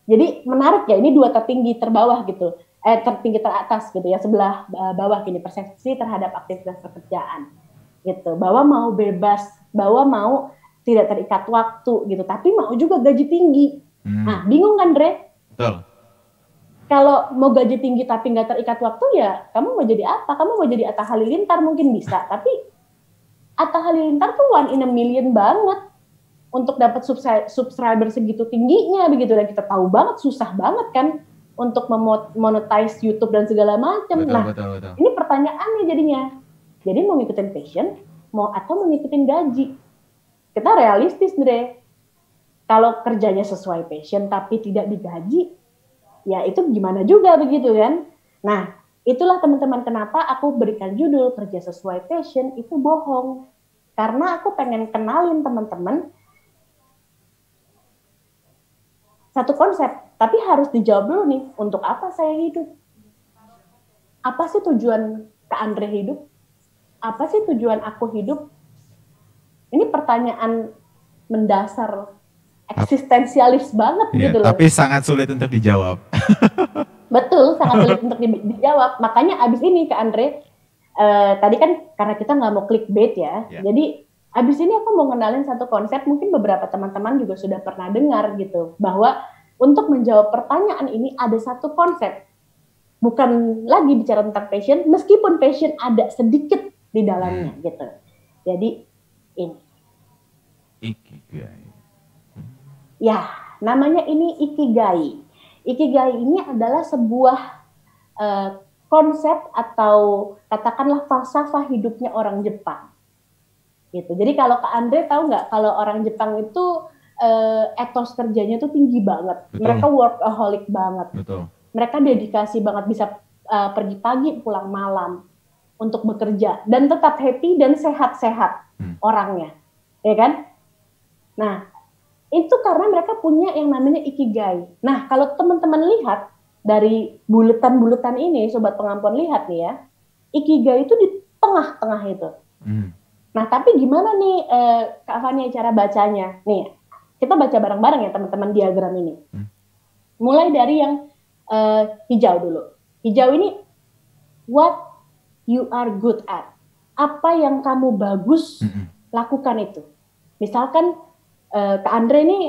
Jadi menarik ya ini dua tertinggi terbawah gitu. Eh tertinggi teratas gitu ya sebelah eh, bawah gini persepsi terhadap aktivitas pekerjaan gitu. Bahwa mau bebas bahwa mau tidak terikat waktu gitu. Tapi mau juga gaji tinggi. Hmm. nah bingung kan Dre Betul kalau mau gaji tinggi tapi nggak terikat waktu ya kamu mau jadi apa? Kamu mau jadi Atta Halilintar mungkin bisa, tapi Atta Halilintar tuh one in a million banget untuk dapat subscriber segitu tingginya begitu dan kita tahu banget susah banget kan untuk memonetize YouTube dan segala macam. Nah, betul, betul. ini pertanyaannya jadinya. Jadi mau ngikutin passion, mau atau mau ngikutin gaji? Kita realistis, Dre. Kalau kerjanya sesuai passion tapi tidak digaji, ya itu gimana juga begitu kan. Nah, itulah teman-teman kenapa aku berikan judul kerja sesuai passion itu bohong. Karena aku pengen kenalin teman-teman satu konsep, tapi harus dijawab dulu nih, untuk apa saya hidup? Apa sih tujuan Kak Andre hidup? Apa sih tujuan aku hidup? Ini pertanyaan mendasar eksistensialis banget ya, gitu loh. Tapi sangat sulit untuk dijawab. Betul, sangat sulit untuk di, dijawab. Makanya abis ini ke Andre, uh, tadi kan karena kita nggak mau clickbait ya, ya, jadi abis ini aku mau ngenalin satu konsep, mungkin beberapa teman-teman juga sudah pernah dengar gitu, bahwa untuk menjawab pertanyaan ini ada satu konsep, bukan lagi bicara tentang passion, meskipun passion ada sedikit di dalamnya hmm. gitu. Jadi ini. Ikigai. Ya, namanya ini ikigai. Ikigai ini adalah sebuah uh, konsep atau katakanlah falsafah hidupnya orang Jepang. Gitu. Jadi kalau Kak Andre tahu nggak kalau orang Jepang itu uh, etos kerjanya tuh tinggi banget. Betul. Mereka workaholic banget. Betul. Mereka dedikasi banget bisa uh, pergi pagi pulang malam untuk bekerja dan tetap happy dan sehat-sehat hmm. orangnya. Ya kan? Nah, itu karena mereka punya yang namanya ikigai. Nah, kalau teman-teman lihat dari buletan-buletan ini, sobat pengampun lihat nih ya, ikigai itu di tengah-tengah itu. Hmm. Nah, tapi gimana nih eh, Kak Fania cara bacanya? Nih, kita baca bareng-bareng ya teman-teman diagram ini. Hmm. Mulai dari yang eh, hijau dulu. Hijau ini what you are good at. Apa yang kamu bagus hmm. lakukan itu. Misalkan uh, Kak Andre ini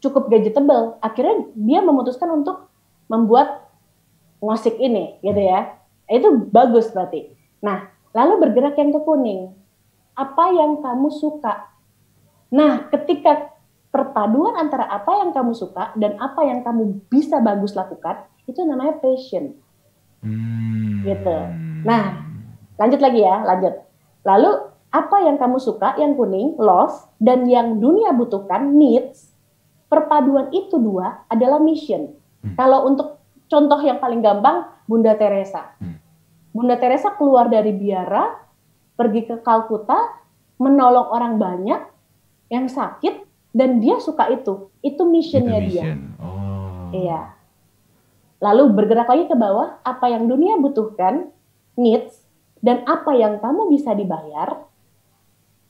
cukup gadgetable. Akhirnya dia memutuskan untuk membuat musik ini, gitu ya. Itu bagus berarti. Nah, lalu bergerak yang ke kuning. Apa yang kamu suka? Nah, ketika perpaduan antara apa yang kamu suka dan apa yang kamu bisa bagus lakukan, itu namanya passion. Hmm. Gitu. Nah, lanjut lagi ya, lanjut. Lalu apa yang kamu suka, yang kuning, love, dan yang dunia butuhkan, needs, perpaduan itu dua adalah mission. Hmm. Kalau untuk contoh yang paling gampang, Bunda Teresa. Hmm. Bunda Teresa keluar dari biara, pergi ke Kalkuta, menolong orang banyak yang sakit, dan dia suka itu. Itu missionnya mission. dia. Oh. Iya. Lalu bergerak lagi ke bawah, apa yang dunia butuhkan, needs, dan apa yang kamu bisa dibayar,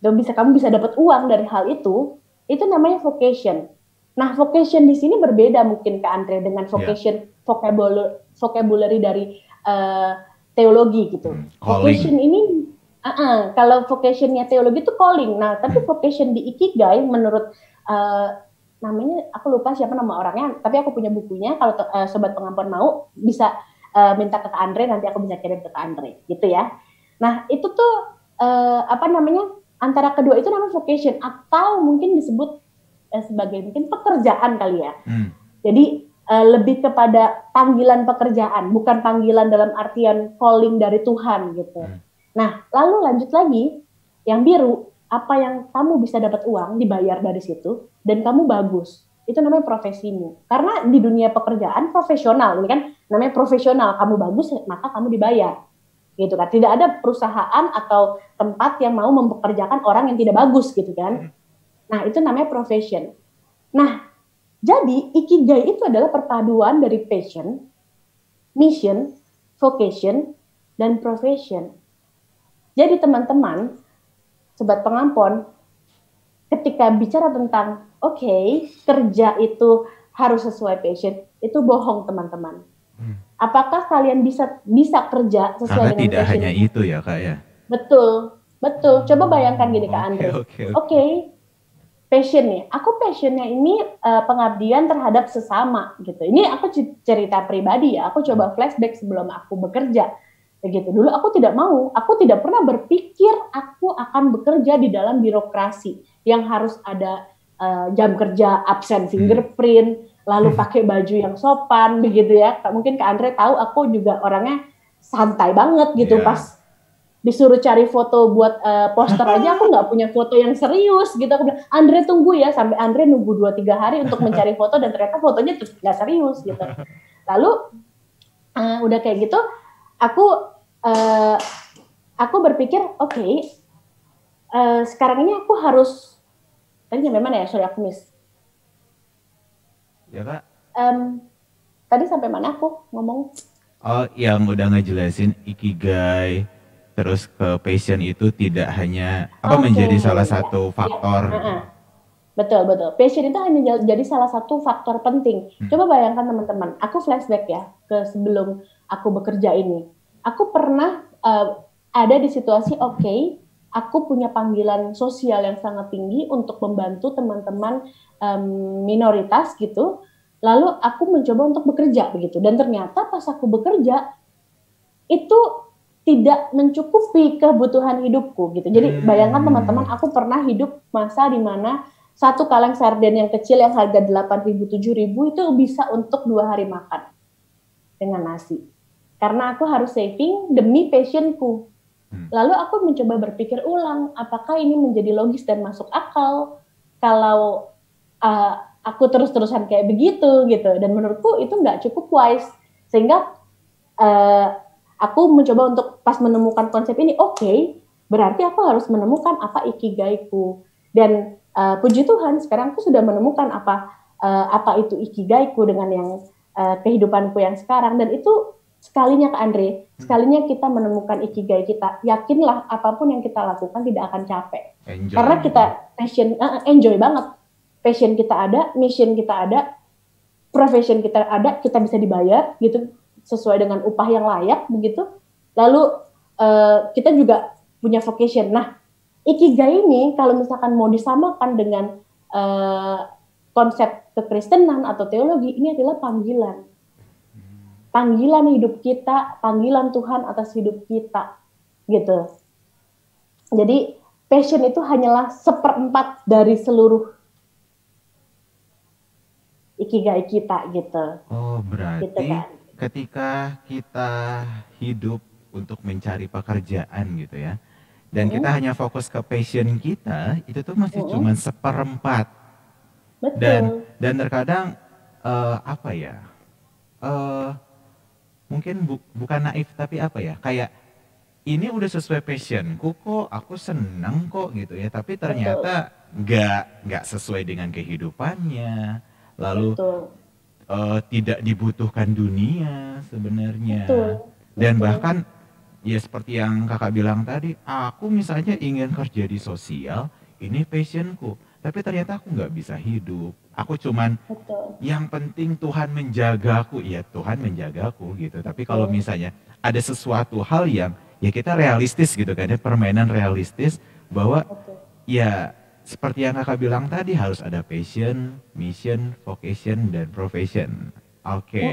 dan bisa kamu bisa dapat uang dari hal itu, itu namanya vocation. Nah, vocation di sini berbeda mungkin ke Andre dengan iya. vocation yeah. vocabulary, vocabulary dari uh, teologi gitu. Hmm, vocation ini uh -uh, kalau vocationnya teologi itu calling. Nah, tapi hmm. vocation di ikigai menurut uh, namanya aku lupa siapa nama orangnya, tapi aku punya bukunya. Kalau uh, sobat pengampun mau bisa uh, minta ke Andre nanti aku bisa kirim ke Andre gitu ya. Nah, itu tuh uh, apa namanya? Antara kedua itu namanya vocation atau mungkin disebut eh, sebagai mungkin pekerjaan kali ya. Hmm. Jadi eh, lebih kepada panggilan pekerjaan, bukan panggilan dalam artian calling dari Tuhan gitu. Hmm. Nah, lalu lanjut lagi yang biru, apa yang kamu bisa dapat uang dibayar dari situ dan kamu bagus. Itu namanya profesimu. Karena di dunia pekerjaan profesional, ini kan namanya profesional, kamu bagus maka kamu dibayar gitu kan. Tidak ada perusahaan atau tempat yang mau mempekerjakan orang yang tidak bagus gitu kan. Hmm. Nah, itu namanya profession. Nah, jadi ikigai itu adalah perpaduan dari passion, mission, vocation, dan profession. Jadi teman-teman, sobat pengampon, ketika bicara tentang oke, okay, kerja itu harus sesuai passion, itu bohong teman-teman. Hmm apakah kalian bisa bisa kerja sesuai Karena dengan tidak hanya itu ya kak ya. Betul betul. Coba bayangkan gini kak Andre. Oke okay, okay. okay, passion nih. Aku passionnya ini uh, pengabdian terhadap sesama gitu. Ini aku cerita pribadi ya. Aku coba flashback sebelum aku bekerja. Begitu. Dulu aku tidak mau. Aku tidak pernah berpikir aku akan bekerja di dalam birokrasi yang harus ada uh, jam kerja absen hmm. fingerprint hmm lalu hmm. pakai baju yang sopan begitu ya. Mungkin Kak Andre tahu aku juga orangnya santai banget gitu yeah. pas disuruh cari foto buat uh, poster aja aku nggak punya foto yang serius gitu aku bilang Andre tunggu ya sampai Andre nunggu dua tiga hari untuk mencari foto dan ternyata fotonya tuh nggak serius gitu lalu uh, udah kayak gitu aku uh, aku berpikir oke okay, uh, sekarang ini aku harus tadi nyampe mana ya sorry aku miss ya kak? Um, tadi sampai mana aku ngomong? Oh yang udah ngejelasin ikigai terus ke passion itu tidak hanya apa okay. menjadi salah satu iya. faktor? Ya, betul betul. Passion itu hanya jadi salah satu faktor penting. Hmm. coba bayangkan teman-teman aku flashback ya ke sebelum aku bekerja ini. Aku pernah uh, ada di situasi oke okay, aku punya panggilan sosial yang sangat tinggi untuk membantu teman-teman um, minoritas gitu. Lalu aku mencoba untuk bekerja begitu dan ternyata pas aku bekerja itu tidak mencukupi kebutuhan hidupku gitu. Jadi hmm. bayangkan teman-teman, aku pernah hidup masa di mana satu kaleng sarden yang kecil yang harga 8.000 7.000 itu bisa untuk dua hari makan dengan nasi. karena aku harus saving demi passionku. Hmm. Lalu aku mencoba berpikir ulang, apakah ini menjadi logis dan masuk akal kalau uh, aku terus-terusan kayak begitu gitu. Dan menurutku itu nggak cukup wise, sehingga uh, aku mencoba untuk pas menemukan konsep ini, oke, okay, berarti aku harus menemukan apa ikigaiku. Dan uh, puji Tuhan, sekarang aku sudah menemukan apa uh, apa itu ikigaiku dengan yang uh, kehidupanku yang sekarang. Dan itu sekalinya ke Andre, sekalinya kita menemukan ikigai kita, yakinlah apa pun yang kita lakukan tidak akan capek. Enjoy. Karena kita passion, uh, enjoy banget. Passion kita ada, mission kita ada, profession kita ada, kita bisa dibayar gitu sesuai dengan upah yang layak begitu. Lalu uh, kita juga punya vocation. Nah, ikigai ini kalau misalkan mau disamakan dengan uh, konsep kekristenan atau teologi, ini adalah panggilan panggilan hidup kita, panggilan Tuhan atas hidup kita, gitu. Jadi passion itu hanyalah seperempat dari seluruh ikigai kita, gitu. Oh berarti gitu kan? ketika kita hidup untuk mencari pekerjaan gitu ya, dan mm kita hanya fokus ke passion kita, itu tuh masih mm cuma seperempat. Betul. Dan dan terkadang uh, apa ya? Uh, mungkin bu, bukan naif tapi apa ya? Kayak ini udah sesuai passionku kok aku seneng kok gitu ya. Tapi ternyata nggak nggak sesuai dengan kehidupannya. Lalu uh, tidak dibutuhkan dunia sebenarnya. Dan bahkan ya seperti yang kakak bilang tadi aku misalnya ingin kerja di sosial ini passionku tapi ternyata aku nggak bisa hidup Aku cuman Betul. yang penting Tuhan menjagaku, ya Tuhan menjagaku gitu. Tapi kalau misalnya ada sesuatu hal yang ya kita realistis gitu kan ya permainan realistis bahwa Betul. ya seperti yang kakak bilang tadi harus ada passion, mission, vocation dan profession. Oke. Okay.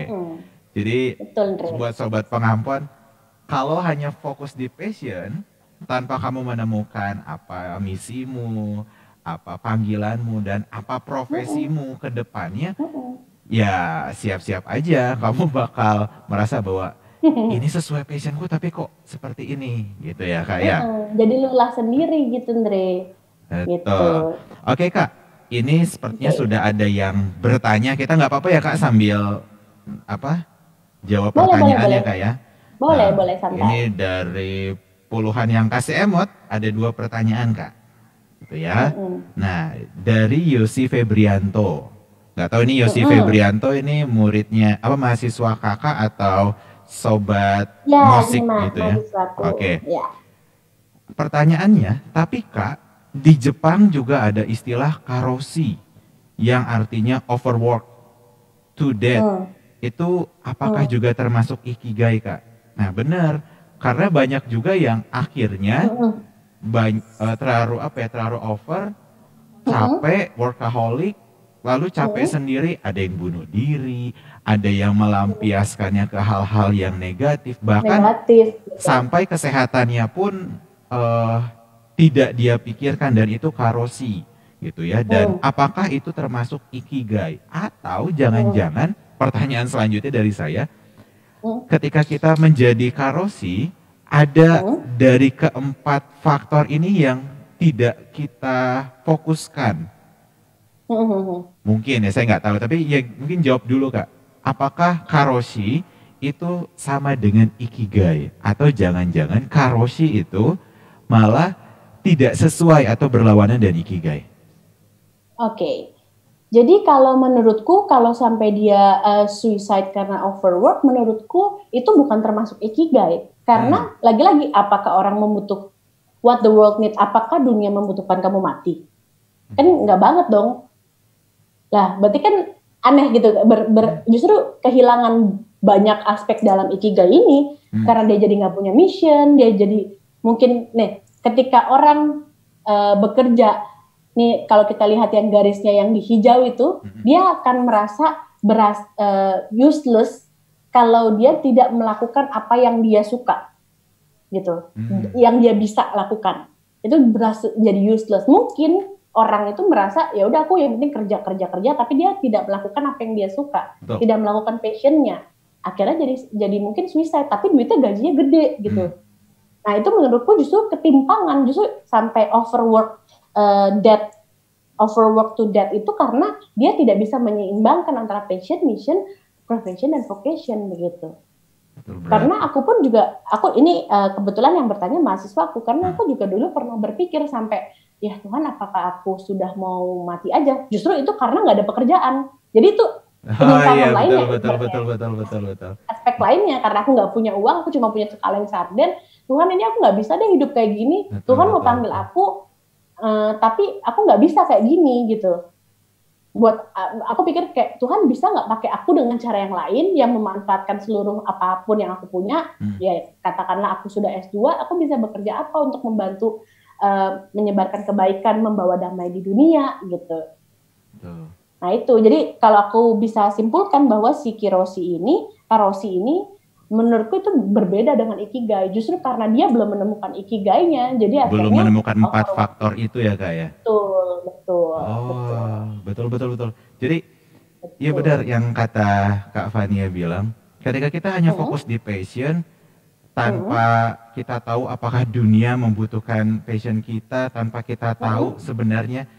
Jadi Betul, buat sobat pengampun, kalau hanya fokus di passion tanpa kamu menemukan apa misimu, apa panggilanmu dan apa profesimu ke depannya, ya siap-siap aja kamu bakal merasa bahwa ini sesuai passionku tapi kok seperti ini gitu ya kak ya. Jadi lulah sendiri gitu Andre. Gitu. Oke kak, ini sepertinya okay. sudah ada yang bertanya. Kita nggak apa-apa ya kak sambil apa jawab boleh, pertanyaannya boleh, kak ya. Boleh nah, boleh santai. Ini dari puluhan yang kasih emot ada dua pertanyaan kak gitu ya. Mm-hmm. Nah, dari Yosi Febrianto. Nggak tahu ini Yosi mm-hmm. Febrianto ini muridnya apa mahasiswa kakak atau sobat ya, musik gitu ya. Oke. Okay. Ya. Pertanyaannya, tapi Kak, di Jepang juga ada istilah karosi yang artinya overwork to death. Mm. Itu apakah mm. juga termasuk ikigai, Kak? Nah, benar. Karena banyak juga yang akhirnya mm banyak uh, terlalu apa ya terlalu over capek workaholic lalu capek sendiri ada yang bunuh diri ada yang melampiaskannya ke hal-hal yang negatif bahkan negatif. sampai kesehatannya pun uh, tidak dia pikirkan dan itu karosi gitu ya. Dan hmm. apakah itu termasuk ikigai? Atau jangan-jangan pertanyaan selanjutnya dari saya ketika kita menjadi karosi ada hmm? dari keempat faktor ini yang tidak kita fokuskan. Hmm. Mungkin ya saya nggak tahu, tapi ya mungkin jawab dulu kak. Apakah karoshi itu sama dengan ikigai atau jangan-jangan karoshi itu malah tidak sesuai atau berlawanan dengan ikigai? Oke. Okay. Jadi kalau menurutku kalau sampai dia uh, suicide karena overwork, menurutku itu bukan termasuk ikigai. Karena hmm. lagi-lagi hmm. apakah orang membutuh what the world need? Apakah dunia membutuhkan kamu mati? Kan hmm. nggak banget dong. Lah, berarti kan aneh gitu. Ber, ber, justru kehilangan banyak aspek dalam ikigai ini hmm. karena dia jadi nggak punya mission, dia jadi mungkin nih ketika orang uh, bekerja nih kalau kita lihat yang garisnya yang di hijau itu hmm. dia akan merasa beras uh, useless kalau dia tidak melakukan apa yang dia suka gitu hmm. yang dia bisa lakukan itu berasa jadi useless mungkin orang itu merasa ya udah aku yang penting kerja kerja kerja tapi dia tidak melakukan apa yang dia suka Betul. tidak melakukan passionnya akhirnya jadi jadi mungkin suicide tapi duitnya gajinya gede gitu hmm. nah itu menurutku justru ketimpangan justru sampai overwork uh, debt overwork to death itu karena dia tidak bisa menyeimbangkan antara passion mission profession dan vocation begitu karena aku pun juga aku ini uh, kebetulan yang bertanya mahasiswa aku karena aku juga dulu pernah berpikir sampai ya Tuhan apakah aku sudah mau mati aja justru itu karena nggak ada pekerjaan jadi itu Oh iya lainnya, betul, betul, betul, betul, betul, Aspek lainnya karena aku nggak punya uang, aku cuma punya sekaleng sarden. Tuhan ini aku nggak bisa deh hidup kayak gini. Betul, Tuhan betul, mau panggil betul. aku, uh, tapi aku nggak bisa kayak gini gitu. Buat aku pikir kayak Tuhan bisa nggak pakai aku dengan cara yang lain yang memanfaatkan seluruh apa pun yang aku punya. Hmm. Ya katakanlah aku sudah S2, aku bisa bekerja apa untuk membantu uh, menyebarkan kebaikan, membawa damai di dunia gitu. Betul Nah itu, jadi kalau aku bisa simpulkan bahwa si Kirosi ini, Karosi ini, menurutku itu berbeda dengan Ikigai. Justru karena dia belum menemukan Ikigainya, jadi belum menemukan empat oh, faktor itu ya kak ya. Betul, betul. Oh, betul, betul, betul. Jadi, iya benar yang kata Kak Fania bilang. Ketika kita hanya fokus di passion, tanpa kita tahu apakah dunia membutuhkan passion kita, tanpa kita tahu sebenarnya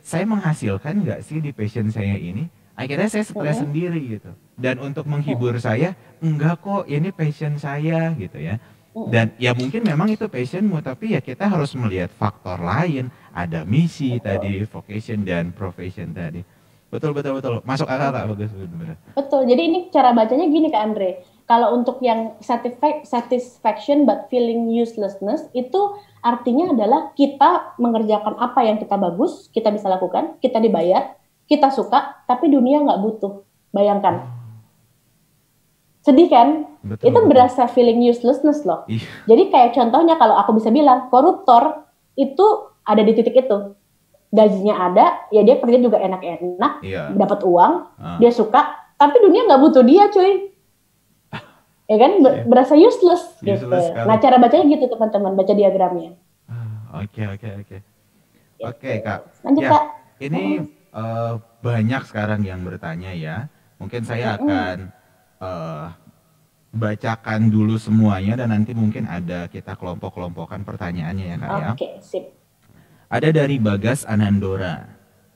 saya menghasilkan nggak sih di passion saya ini? Akhirnya saya stres oh. sendiri gitu. Dan untuk menghibur saya, enggak kok ini passion saya gitu ya. Oh. Dan ya mungkin memang itu passionmu, tapi ya kita harus melihat faktor lain. Ada misi tadi, vocation dan profession tadi. Betul betul betul. Masuk akal tak bagus benar. Betul. Jadi ini cara bacanya gini Kak Andre. Kalau untuk yang satisfaction but feeling uselessness itu artinya adalah kita mengerjakan apa yang kita bagus, kita bisa lakukan, kita dibayar, kita suka, tapi dunia nggak butuh. Bayangkan. Sedih kan? Betul, itu betul. berasa feeling uselessness loh. Iya. Jadi kayak contohnya kalau aku bisa bilang, koruptor itu ada di titik itu. Gajinya ada, ya dia kerja juga enak-enak, iya. dapat uang, uh. dia suka, tapi dunia nggak butuh dia cuy ya kan yeah. berasa useless, gitu. useless gitu. Nah cara bacanya gitu teman-teman baca diagramnya. Ah, oke oke oke. Oke kak. Lanjut ya, kak. Ini uh, banyak sekarang yang bertanya ya. Mungkin saya akan uh, bacakan dulu semuanya dan nanti mungkin ada kita kelompok-kelompokkan pertanyaannya ya kak okay, ya. Oke sip. Ada dari Bagas Anandora.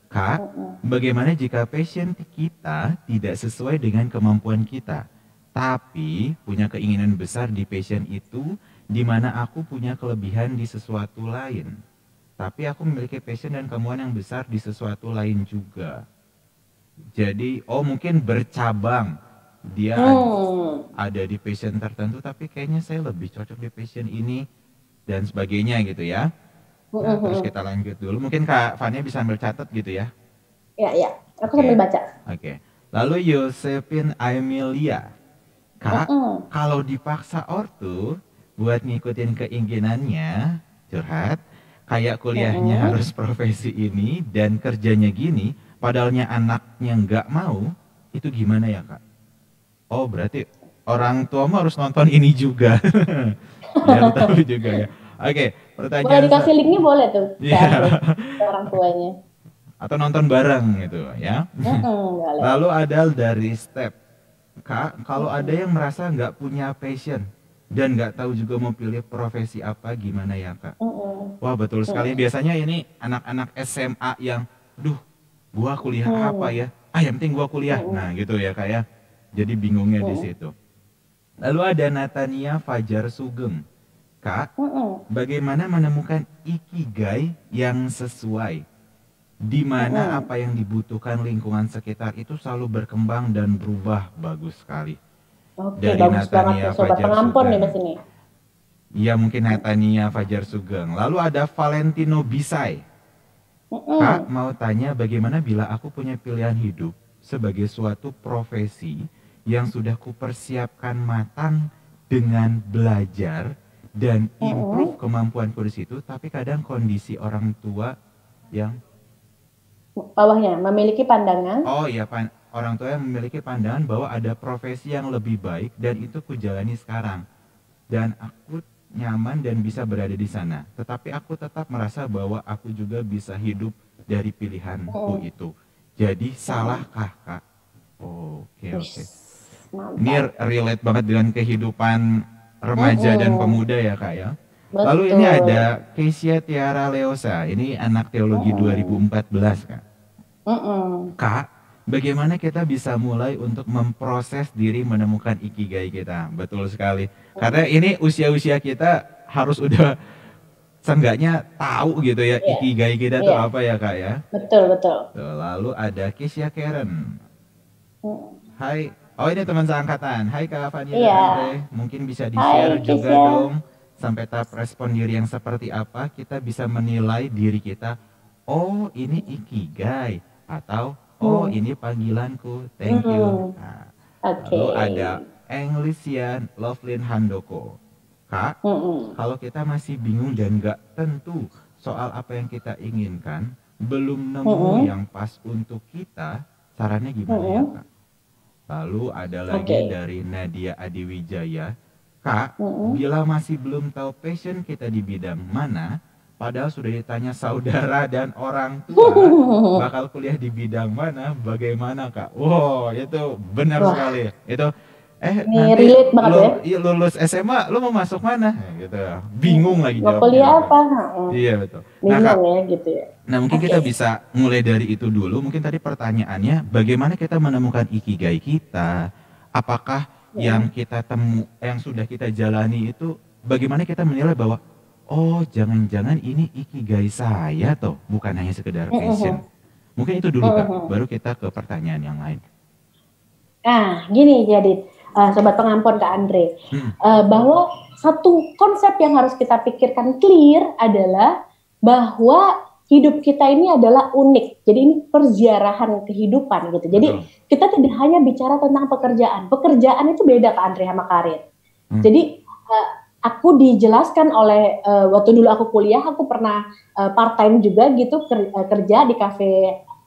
Kak, bagaimana jika passion kita tidak sesuai dengan kemampuan kita? tapi punya keinginan besar di passion itu di mana aku punya kelebihan di sesuatu lain. Tapi aku memiliki passion dan kemauan yang besar di sesuatu lain juga. Jadi, oh mungkin bercabang. Dia hmm. ada di passion tertentu, tapi kayaknya saya lebih cocok di passion ini dan sebagainya gitu ya. Nah, terus kita lanjut dulu. Mungkin Kak Fania bisa ambil catat gitu ya. Ya, ya. Aku okay. sambil baca. Oke. Okay. Lalu Yosepin Amelia Kak, uh -uh. kalau dipaksa ortu buat ngikutin keinginannya, curhat, kayak kuliahnya uh -uh. harus profesi ini dan kerjanya gini, padahalnya anaknya nggak mau, itu gimana ya kak? Oh berarti orang tua mau harus nonton ini juga, biar tahu juga ya. Oke, pertanyaan. Boleh dikasih linknya boleh tuh, yeah. orang tuanya. Atau nonton bareng gitu ya. Lalu ada dari step Kak, kalau ada yang merasa nggak punya passion dan nggak tahu juga mau pilih profesi apa, gimana ya kak? Wah betul sekali. Biasanya ini anak-anak SMA yang, duh, gua kuliah apa ya? Ah yang penting gua kuliah. Nah gitu ya kak ya. Jadi bingungnya di situ. Lalu ada Natania Fajar Sugeng. Kak, bagaimana menemukan ikigai yang sesuai? di mana apa yang dibutuhkan lingkungan sekitar itu selalu berkembang dan berubah bagus sekali. Oke, Dari bagus Natania banget Fajar pengampun Sugeng. nih. Iya mungkin Natania Fajar Sugeng. Lalu ada Valentino Bisai. Kak mau tanya bagaimana bila aku punya pilihan hidup sebagai suatu profesi yang sudah kupersiapkan matang dengan belajar dan improve mm-hmm. kemampuanku di situ, tapi kadang kondisi orang tua yang bawahnya memiliki pandangan. Oh iya, pan orang tua yang memiliki pandangan bahwa ada profesi yang lebih baik dan itu kujalani sekarang. Dan aku nyaman dan bisa berada di sana. Tetapi aku tetap merasa bahwa aku juga bisa hidup dari pilihanku oh. itu. Jadi salahkah kak? Oke oh, oke. Okay, okay. Mantap. Ini relate banget dengan kehidupan remaja dan Mm-mm. pemuda ya kak ya. Betul. Lalu ini ada Keisha Tiara Leosa, ini anak teologi Mm-mm. 2014 kak. Mm-mm. Kak, bagaimana kita bisa mulai untuk memproses diri menemukan ikigai kita? Betul sekali. Karena ini usia-usia kita harus udah seenggaknya tahu gitu ya Iya. ikigai kita tuh Iya. apa ya kak ya. Betul betul. Lalu ada Keisha Karen. Mm. Hai. Oh ini teman seangkatan. Hai Kak Fania Iya. dan Andre. Mungkin bisa di-share Hai, juga Keisha. dong. Sampai tahap respon diri yang seperti apa kita bisa menilai diri kita. Oh ini ikigai. Atau oh Hmm. ini panggilanku. Thank you. Hmm. Nah, Oke. lalu ada Englisian Lovelyn Handoko. Kak, Mm-mm. kalau kita masih bingung dan nggak tentu soal apa yang kita inginkan, belum nemu Mm-mm. yang pas untuk kita, sarannya gimana ya Mm-mm. kak? Lalu ada lagi Oke. dari Nadia Adiwijaya, kak, Mm-mm. bila masih belum tahu passion kita di bidang mana, padahal sudah ditanya saudara dan orang tua, bakal kuliah di bidang mana, bagaimana kak? Wow, itu benar Wah. sekali. Itu eh Ini relate banget lu, ya. iya, lulus SMA lu mau masuk mana? Nah, gitu. Bingung lagi Mau jawabnya. kuliah apa? Iya betul. Nah, Bingung ya gitu ya. nah mungkin Oke. kita bisa mulai dari itu dulu. Mungkin tadi pertanyaannya bagaimana kita menemukan ikigai kita? Apakah Ya. yang kita temu yang sudah kita jalani itu bagaimana kita menilai bahwa oh jangan-jangan ini ikigai saya toh, bukan hanya sekedar passion. Mungkin itu dulu Kak, baru kita ke pertanyaan yang lain. Nah, gini jadi eh, sobat pengampun Kak Andre, Hmm. Eh, bahwa satu konsep yang harus kita pikirkan clear adalah bahwa hidup kita ini adalah unik. Jadi ini perziarahan kehidupan gitu. Jadi Betul. kita tidak hanya bicara tentang pekerjaan. Pekerjaan itu beda Kak Andre sama karir. Hmm. Jadi eh, aku dijelaskan oleh eh, waktu dulu aku kuliah, aku pernah eh, part time juga gitu ker- kerja di kafe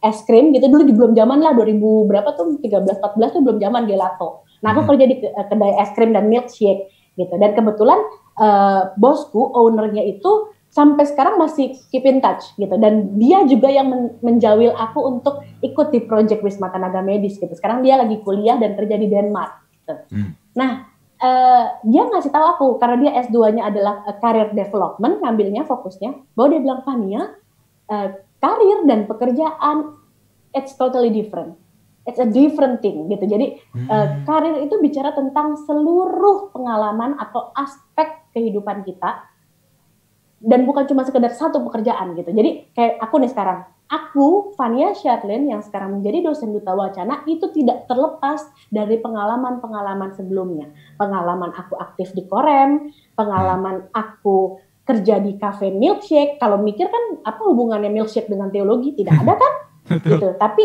es krim gitu dulu belum zaman lah 2000 berapa tuh 13 14 tuh belum zaman gelato. Nah, aku Hmm. kerja di eh, kedai es krim dan milkshake gitu. Dan kebetulan eh, bosku ownernya itu sampai sekarang masih keep in touch gitu dan dia juga yang men- menjawil aku untuk ikut di project Wisma Tenaga Medis gitu. Sekarang dia lagi kuliah dan kerja di Denmark gitu. Hmm. Nah, eh, dia ngasih tahu aku karena dia S2-nya adalah eh, career development, ngambilnya fokusnya bahwa dia bilang Fania, eh, karir dan pekerjaan it's totally different. It's a different thing gitu. Jadi Hmm. karir itu bicara tentang seluruh pengalaman atau aspek kehidupan kita dan bukan cuma sekedar satu pekerjaan gitu. Jadi kayak aku nih sekarang, aku Fania Sharlin yang sekarang menjadi dosen duta wacana itu tidak terlepas dari pengalaman-pengalaman sebelumnya. Pengalaman aku aktif di Korem, pengalaman aku kerja di cafe milkshake. Kalau mikir kan apa hubungannya milkshake dengan teologi? Tidak ada kan? Gitu. Tapi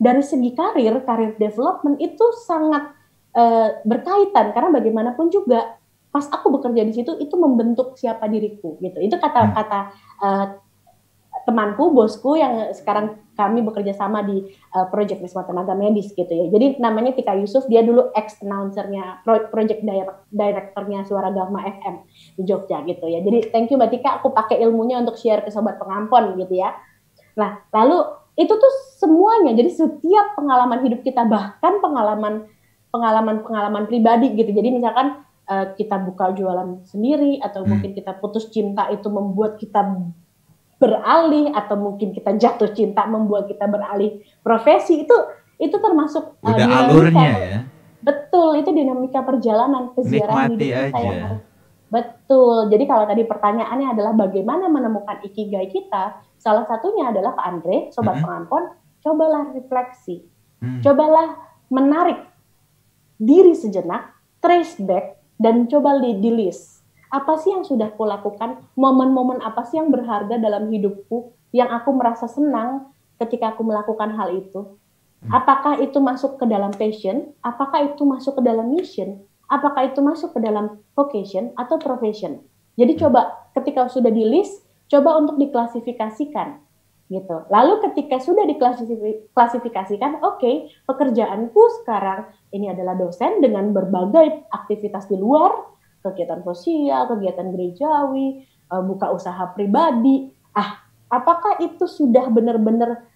dari segi karir, karir development itu sangat eh, berkaitan karena bagaimanapun juga pas aku bekerja di situ itu membentuk siapa diriku gitu. Itu kata-kata eh, temanku, bosku yang sekarang kami bekerja sama di eh, Project Wisma Tenaga Medis gitu ya. Jadi namanya Tika Yusuf, dia dulu ex announcernya pro- Project Direct- Directornya Suara Gama FM di Jogja gitu ya. Jadi thank you Mbak Tika, aku pakai ilmunya untuk share ke sobat pengampon gitu ya. Nah, lalu itu tuh semuanya. Jadi setiap pengalaman hidup kita bahkan pengalaman pengalaman-pengalaman pribadi gitu. Jadi misalkan eh, kita buka jualan sendiri atau Hmm. mungkin kita putus cinta itu membuat kita beralih atau mungkin kita jatuh cinta membuat kita beralih profesi itu itu termasuk eh, Udah dinamika. alurnya ya. Betul, itu dinamika perjalanan keziarahan hidup kita yang aja. harus Betul. Jadi kalau tadi pertanyaannya adalah bagaimana menemukan ikigai kita, salah satunya adalah Kak Andre, sobat Mhm. pengampon, cobalah refleksi. Hmm. Cobalah menarik diri sejenak, trace back dan coba di, di list. Apa sih yang sudah kulakukan? Momen-momen apa sih yang berharga dalam hidupku yang aku merasa senang ketika aku melakukan hal itu? Apakah itu masuk ke dalam passion? Apakah itu masuk ke dalam mission? Apakah itu masuk ke dalam vocation atau profession? Jadi coba ketika sudah di list, coba untuk diklasifikasikan gitu. Lalu ketika sudah diklasifikasikan, oke, pekerjaanku sekarang ini adalah dosen dengan berbagai aktivitas di luar, kegiatan sosial, kegiatan gerejawi, eh, buka usaha pribadi. Ah, apakah itu sudah benar-benar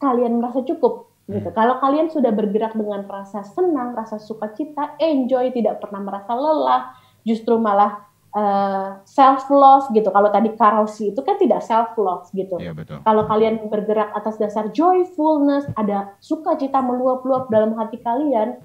kalian merasa cukup gitu. Kalau kalian sudah bergerak dengan rasa senang, rasa sukacita, enjoy, tidak pernah merasa lelah, justru malah uh, self love gitu. Kalau tadi Karolsi itu kan tidak self love gitu. Iya, betul. Kalau kalian bergerak atas dasar joyfulness, ada sukacita meluap-luap dalam hati kalian,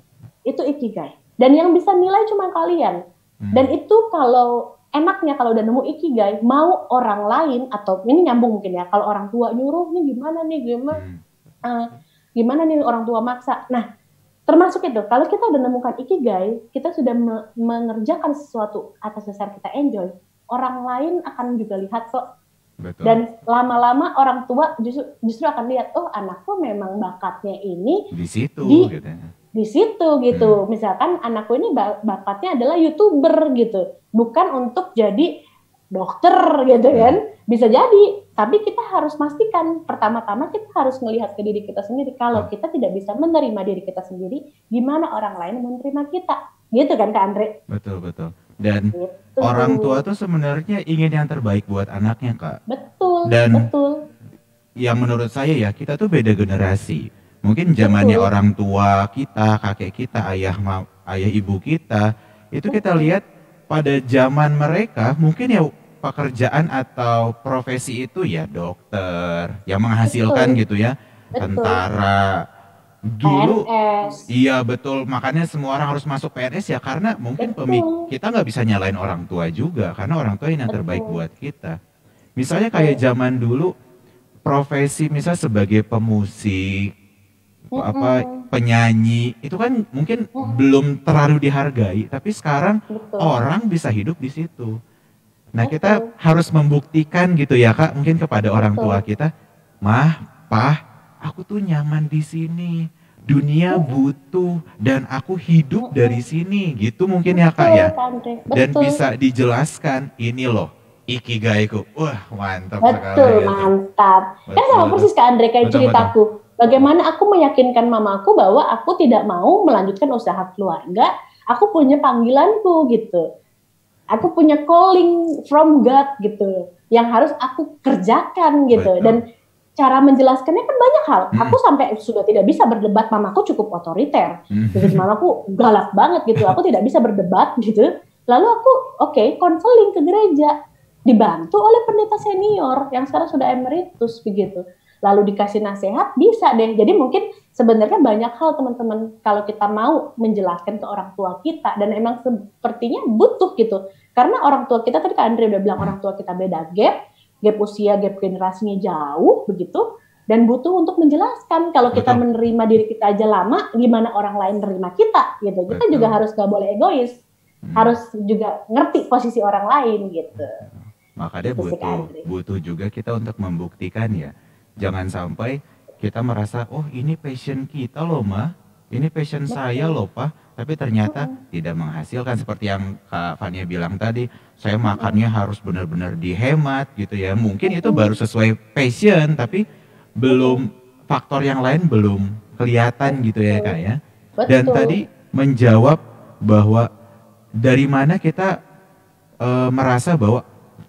itu ikigai. Dan yang bisa nilai cuma kalian. Hmm. Dan itu kalau enaknya kalau udah nemu ikigai, mau orang lain atau ini nyambung mungkin ya, kalau orang tua nyuruh nih gimana nih gimana, uh, gimana nih orang tua maksa. Nah, termasuk itu, kalau kita udah nemukan ikigai, kita sudah me mengerjakan sesuatu atas dasar kita enjoy, orang lain akan juga lihat kok. Betul. Dan lama-lama orang tua justru justru akan lihat, oh anakku memang bakatnya ini di situ di, gitu ya di situ gitu. Hmm. Misalkan anakku ini bakatnya adalah youtuber gitu, bukan untuk jadi dokter gitu hmm. kan. Bisa jadi, tapi kita harus pastikan pertama-tama kita harus melihat ke diri kita sendiri. Kalau hmm. kita tidak bisa menerima diri kita sendiri, gimana orang lain menerima kita? Gitu kan Kak Andre? Betul betul. Dan gitu. orang tua tuh sebenarnya ingin yang terbaik buat anaknya Kak. Betul. Dan betul. Yang menurut saya ya kita tuh beda generasi Mungkin zamannya orang tua kita, kakek kita, ayah ayah ibu kita, itu kita lihat pada zaman mereka mungkin ya pekerjaan atau profesi itu ya dokter yang menghasilkan betul. gitu ya, betul. tentara. Dulu PNS. iya betul, makanya semua orang harus masuk PNS ya karena mungkin pemik kita nggak bisa nyalain orang tua juga karena orang tua yang terbaik buat kita. Misalnya kayak zaman dulu profesi misal sebagai pemusik apa penyanyi itu kan mungkin belum terlalu dihargai tapi sekarang Betul. orang bisa hidup di situ. Nah, kita harus membuktikan gitu ya, Kak, mungkin kepada orang tua kita, "Mah, Pah, aku tuh nyaman di sini. Dunia butuh dan aku hidup dari sini." Gitu mungkin ya, Kak ya. Dan bisa dijelaskan ini loh ikigaiku. Wah, mantap Betul, sekali. Betul, mantap. Betul, kan sama persis Kak Andre kayak betul, ceritaku. Betul Bagaimana aku meyakinkan mamaku bahwa aku tidak mau melanjutkan usaha keluarga, aku punya panggilanku gitu. Aku punya calling from God gitu, yang harus aku kerjakan gitu. Dan cara menjelaskannya kan banyak hal. Hmm. Aku sampai sudah tidak bisa berdebat, mamaku cukup otoriter. Hmm. Jadi mamaku galak banget gitu. Aku tidak bisa berdebat gitu. Lalu aku oke okay, konseling ke gereja, dibantu oleh pendeta senior yang sekarang sudah emeritus begitu lalu dikasih nasihat bisa deh. Jadi mungkin sebenarnya banyak hal teman-teman kalau kita mau menjelaskan ke orang tua kita dan emang sepertinya butuh gitu. Karena orang tua kita tadi Kak Andre udah bilang orang tua kita beda gap, gap usia, gap generasinya jauh begitu dan butuh untuk menjelaskan kalau kita Betul. menerima diri kita aja lama gimana orang lain menerima kita gitu. Kita Betul. juga harus gak boleh egois. Hmm. Harus juga ngerti posisi orang lain gitu. Makanya gitu butuh butuh juga kita untuk membuktikan ya Jangan sampai kita merasa, oh ini passion kita loh mah, ini passion saya loh pak, tapi ternyata tidak menghasilkan seperti yang Kak Fania bilang tadi, saya makannya harus benar-benar dihemat gitu ya. Mungkin itu baru sesuai passion, tapi belum faktor yang lain belum kelihatan gitu ya kak ya. Dan tadi menjawab bahwa dari mana kita e, merasa bahwa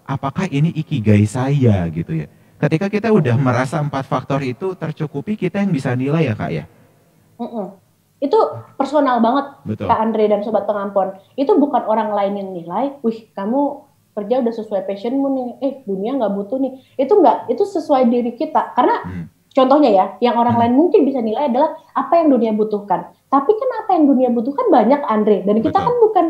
apakah ini ikigai saya gitu ya. Ketika kita udah merasa empat faktor itu tercukupi, kita yang bisa nilai ya kak ya. Mm -mm. Itu personal banget Betul. Kak Andre dan Sobat Pengampon. Itu bukan orang lain yang nilai, wih kamu kerja udah sesuai passionmu nih, eh dunia nggak butuh nih. Itu nggak, itu sesuai diri kita. Karena hmm. contohnya ya, yang orang hmm. lain mungkin bisa nilai adalah apa yang dunia butuhkan. Tapi kan apa yang dunia butuhkan banyak Andre. Dan kita Betul. kan bukan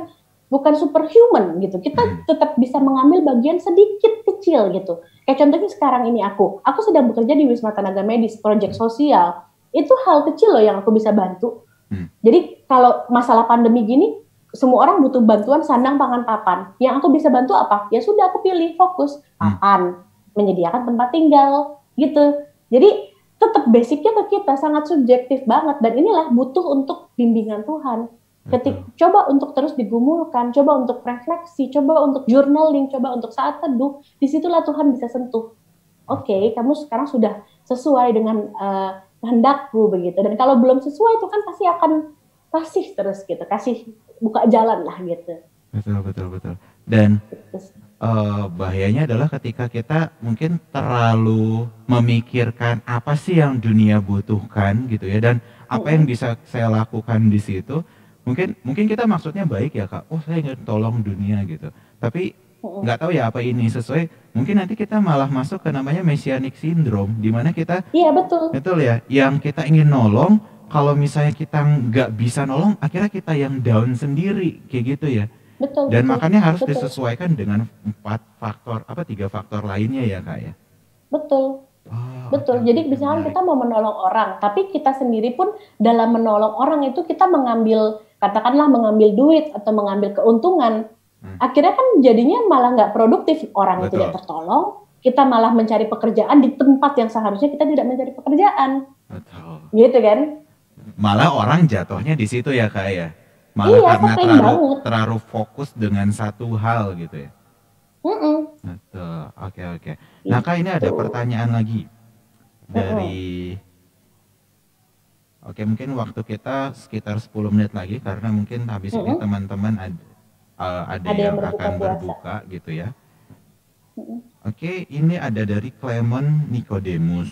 bukan superhuman gitu. Kita hmm. tetap bisa mengambil bagian sedikit kecil gitu. Kayak contohnya sekarang ini aku, aku sedang bekerja di Wisma Tenaga Medis, proyek sosial. Itu hal kecil loh yang aku bisa bantu. Hmm. Jadi kalau masalah pandemi gini, semua orang butuh bantuan sandang pangan papan. Yang aku bisa bantu apa? Ya sudah aku pilih fokus hmm. papan, hmm. menyediakan tempat tinggal, gitu. Jadi tetap basicnya ke kita sangat subjektif banget dan inilah butuh untuk bimbingan Tuhan. Ketik coba untuk terus digumulkan, coba untuk refleksi, coba untuk journaling, coba untuk saat teduh, di situlah Tuhan bisa sentuh. Oke, okay, kamu sekarang sudah sesuai dengan uh, kehendakku begitu. Dan kalau belum sesuai itu kan pasti akan kasih terus gitu, kasih buka jalan lah gitu. Betul betul betul. Dan uh, bahayanya adalah ketika kita mungkin terlalu memikirkan apa sih yang dunia butuhkan gitu ya dan apa yang bisa saya lakukan di situ mungkin mungkin kita maksudnya baik ya kak. Oh saya ingin tolong dunia gitu. Tapi nggak tahu ya apa ini sesuai. Mungkin nanti kita malah masuk ke namanya messianic syndrome di mana kita iya betul. Betul ya. Yang kita ingin nolong kalau misalnya kita nggak bisa nolong akhirnya kita yang down sendiri kayak gitu ya. Betul dan betul, makanya harus betul. disesuaikan dengan empat faktor apa tiga faktor lainnya ya kak ya. Betul. Oh, Betul. Jadi misalkan menarik. kita mau menolong orang, tapi kita sendiri pun dalam menolong orang itu kita mengambil katakanlah mengambil duit atau mengambil keuntungan. Hmm. Akhirnya kan jadinya malah nggak produktif. Orang Betul. tidak tertolong, kita malah mencari pekerjaan di tempat yang seharusnya kita tidak mencari pekerjaan. Betul. Gitu kan? Malah orang jatuhnya di situ ya kak ya. Malah Iya, karena kok terlalu banget. terlalu fokus dengan satu hal gitu ya. Mm-mm. Betul. Oke oke. Nah kak ini ada pertanyaan lagi dari. Oke mungkin waktu kita sekitar 10 menit lagi karena mungkin habis ini Mm-mm. teman-teman ada eh, ada, Ada yang yang, berbuka akan puasa. berbuka gitu ya. Oke ini ada dari Clement Nicodemus.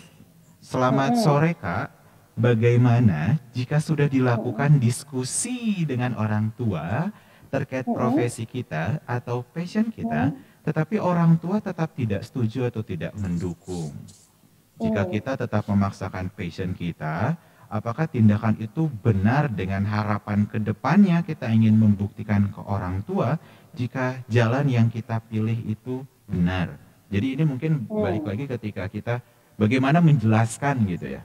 Selamat sore kak. Bagaimana jika sudah dilakukan diskusi dengan orang tua terkait profesi kita atau passion kita, tetapi orang tua tetap tidak setuju atau tidak mendukung? Jika Mm. kita tetap memaksakan passion kita, apakah tindakan itu benar dengan harapan ke depannya kita ingin membuktikan ke orang tua jika jalan yang kita pilih itu benar? Jadi ini mungkin Mm. balik lagi ketika kita bagaimana menjelaskan gitu ya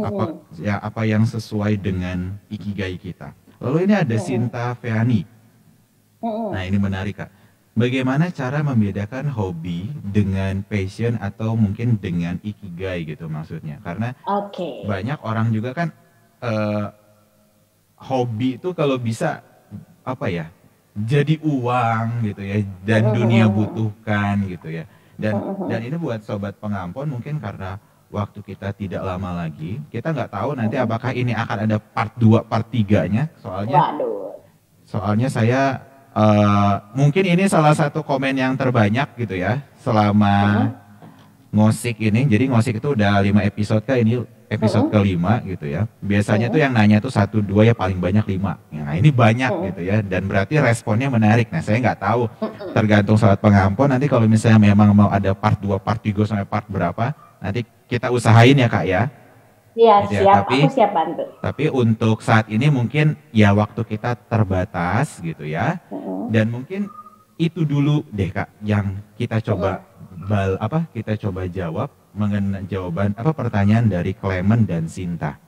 apa Mm-mm. ya apa yang sesuai dengan ikigai kita. Lalu ini ada Mm-mm. Sinta Feani. Nah, ini menarik, Kak. Bagaimana cara membedakan hobi dengan passion atau mungkin dengan ikigai gitu maksudnya? Karena Oke. banyak orang juga kan eh, hobi itu kalau bisa apa ya? Jadi uang gitu ya dan dunia butuhkan gitu ya. Dan dan ini buat sobat pengampun mungkin karena waktu kita tidak lama lagi, kita nggak tahu nanti apakah ini akan ada part 2, part 3-nya. Soalnya Waduh. soalnya saya eh, mungkin ini salah satu komen yang terbanyak gitu ya selama ngosik ini. Jadi ngosik itu udah lima episode kah ini episode kelima gitu ya. Biasanya tuh yang nanya tuh satu dua ya paling banyak lima. Nah ini banyak gitu ya dan berarti responnya menarik. Nah saya nggak tahu tergantung saat pengampun nanti kalau misalnya memang mau ada part 2, part 3 sampai part berapa nanti kita usahain ya kak ya. Iya, Gitu ya, siap. tapi- Aku siap bantu. Tapi untuk saat ini mungkin ya waktu kita terbatas gitu ya. Mm-mm. Dan mungkin itu dulu deh kak yang kita coba bal apa kita coba jawab mengenai jawaban apa pertanyaan dari Clement dan Sinta.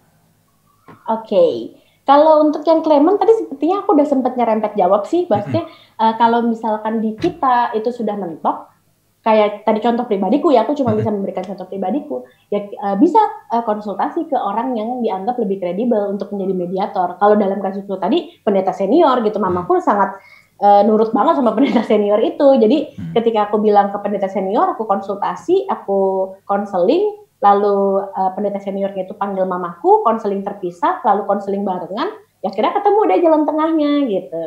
Oke, kalau untuk yang Clement tadi sepertinya aku udah sempat nyerempet jawab sih, maksudnya eh, kalau misalkan di kita itu sudah mentok, kayak tadi contoh pribadiku ya, aku cuma bisa memberikan contoh pribadiku, ya eh, bisa eh, konsultasi ke orang yang dianggap lebih kredibel untuk menjadi mediator. Kalau dalam kasusku tadi pendeta senior gitu, mamaku sangat eh, nurut banget sama pendeta senior itu. Jadi Hmm. ketika aku bilang ke pendeta senior, aku konsultasi, aku konseling, lalu eh, pendeta seniornya itu panggil mamaku, konseling terpisah, lalu konseling barengan, ya akhirnya ketemu deh jalan tengahnya gitu.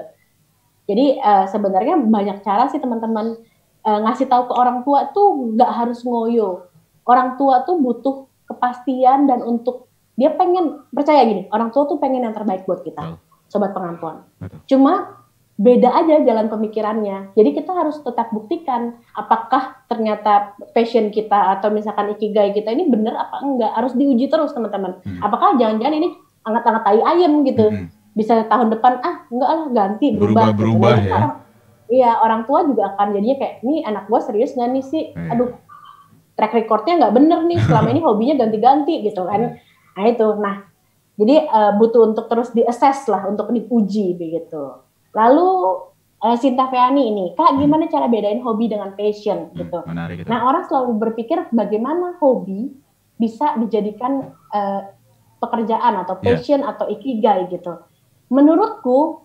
Jadi eh, sebenarnya banyak cara sih teman-teman eh, ngasih tahu ke orang tua tuh nggak harus ngoyo. Orang tua tuh butuh kepastian dan untuk dia pengen percaya gini, orang tua tuh pengen yang terbaik buat kita, sobat pengampun. Betul. Cuma beda aja jalan pemikirannya. Jadi kita harus tetap buktikan apakah ternyata passion kita atau misalkan ikigai kita ini benar apa enggak. Harus diuji terus teman-teman. Hmm. Apakah jangan-jangan ini anget-anget tai ayam gitu. Mm-mm. Bisa tahun depan ah enggak lah ganti berubah. Berubah-berubah ya. orang- Iya orang tua juga akan jadinya kayak ini anak gua serius nggak nih sih? Iya. Aduh track recordnya nggak bener nih selama ini hobinya ganti-ganti gitu kan. Nah itu. Nah jadi eh, butuh untuk terus di-assess lah untuk diuji begitu. Lalu eh, Sinta Feani ini, Kak gimana cara bedain hobi dengan passion Hmm, gitu. menarik itu. Nah orang selalu berpikir bagaimana hobi bisa dijadikan eh, pekerjaan atau Iya. passion atau ikigai gitu. Menurutku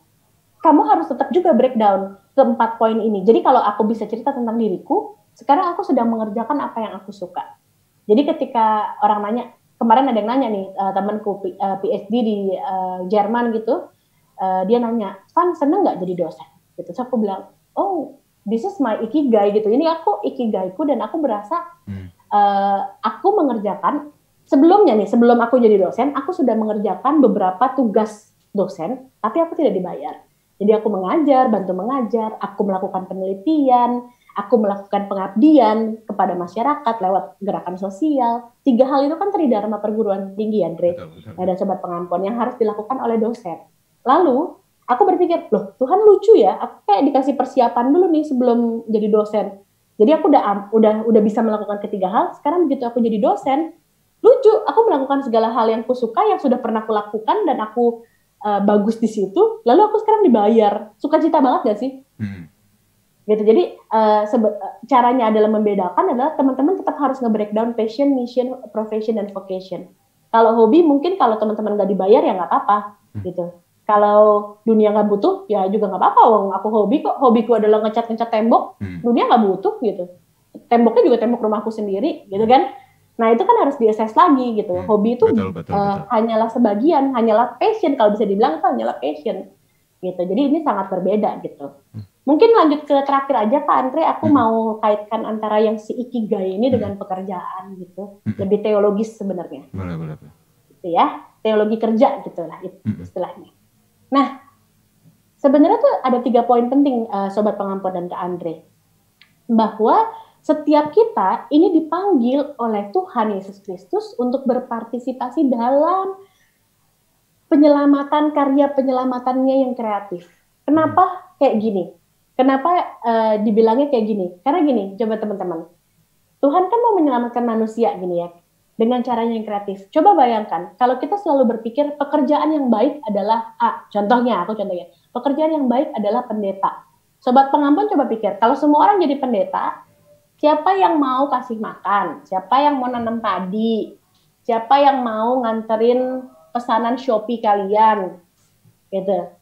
kamu harus tetap juga breakdown ke empat poin ini. Jadi kalau aku bisa cerita tentang diriku, sekarang aku sedang mengerjakan apa yang aku suka. Jadi ketika orang nanya, kemarin ada yang nanya nih eh, temanku P- eh, PhD di eh, Jerman gitu, eh, dia nanya, Van seneng nggak jadi dosen? Gitu. Terus aku bilang, oh this is my ikigai gitu. Ini aku ikigaiku dan aku berasa hmm. uh, aku mengerjakan sebelumnya nih, sebelum aku jadi dosen, aku sudah mengerjakan beberapa tugas dosen, tapi aku tidak dibayar. Jadi aku mengajar, bantu mengajar, aku melakukan penelitian, aku melakukan pengabdian kepada masyarakat lewat gerakan sosial. Tiga hal itu kan tridharma perguruan tinggi, Andre. Ada sobat pengampun yang harus dilakukan oleh dosen. Lalu aku berpikir, loh Tuhan lucu ya, aku kayak dikasih persiapan dulu nih sebelum jadi dosen. Jadi aku udah udah udah bisa melakukan ketiga hal. Sekarang begitu aku jadi dosen, lucu aku melakukan segala hal yang aku suka yang sudah pernah aku lakukan dan aku uh, bagus di situ lalu aku sekarang dibayar. Suka cita banget gak sih? Hmm. gitu. Jadi uh, caranya adalah membedakan adalah teman-teman tetap harus nge-breakdown passion mission profession dan vocation. Kalau hobi mungkin kalau teman-teman gak dibayar ya nggak apa-apa hmm. gitu. Kalau dunia nggak butuh ya juga nggak apa-apa wong. Aku hobi kok. Hobiku adalah ngecat ngecat tembok hmm. dunia nggak butuh gitu. Temboknya juga tembok rumahku sendiri gitu kan Nah itu kan harus diakses lagi gitu. Hmm, Hobi itu betul, betul, uh, betul. hanyalah sebagian, hanyalah passion kalau bisa dibilang itu hanyalah passion gitu. Jadi ini sangat berbeda gitu. Hmm. Mungkin lanjut ke terakhir aja Pak Andre, aku hmm. mau kaitkan antara yang si ikigai ini hmm. dengan pekerjaan gitu. Hmm. Lebih teologis sebenarnya. Boleh, boleh, boleh. Gitu ya, teologi kerja gitu lah itu hmm. istilahnya. Nah, sebenarnya tuh ada tiga poin penting uh, sobat pengampun dan Kak Andre. Bahwa setiap kita ini dipanggil oleh Tuhan Yesus Kristus untuk berpartisipasi dalam penyelamatan karya penyelamatannya yang kreatif. Kenapa kayak gini? Kenapa uh, dibilangnya kayak gini? Karena gini, coba teman-teman. Tuhan kan mau menyelamatkan manusia gini ya, dengan caranya yang kreatif. Coba bayangkan, kalau kita selalu berpikir pekerjaan yang baik adalah A, contohnya, aku contohnya, pekerjaan yang baik adalah pendeta. Sobat pengampun coba pikir, kalau semua orang jadi pendeta, siapa yang mau kasih makan, siapa yang mau nanam padi, siapa yang mau nganterin pesanan Shopee kalian, gitu.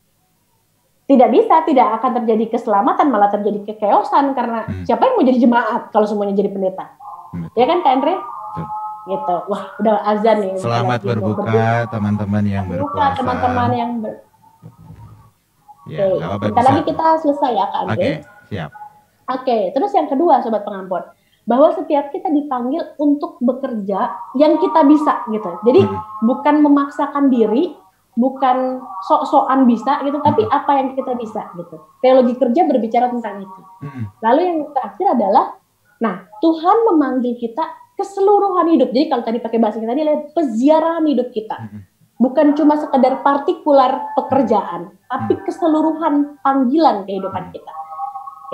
Tidak bisa, tidak akan terjadi keselamatan, malah terjadi kekeosan karena hmm. siapa yang mau jadi jemaat kalau semuanya jadi pendeta, hmm. ya kan, Kak Andre? Gitu. Wah, udah azan nih. Selamat berbuka teman-teman yang berpuasa. teman-teman yang ber... Ya, Oke, okay. lagi kita selesai ya, Kak Andre. Oke, okay, siap. Oke, terus yang kedua sobat pengampun, bahwa setiap kita dipanggil untuk bekerja yang kita bisa gitu. Jadi hmm. bukan memaksakan diri, bukan sok-sokan bisa gitu, tapi hmm. apa yang kita bisa gitu. Teologi kerja berbicara tentang itu. Hmm. Lalu yang terakhir adalah, nah Tuhan memanggil kita keseluruhan hidup. Jadi kalau tadi pakai bahasa kita tadi adalah peziarahan hidup kita. Hmm. Bukan cuma sekedar partikular pekerjaan, tapi hmm. keseluruhan panggilan kehidupan kita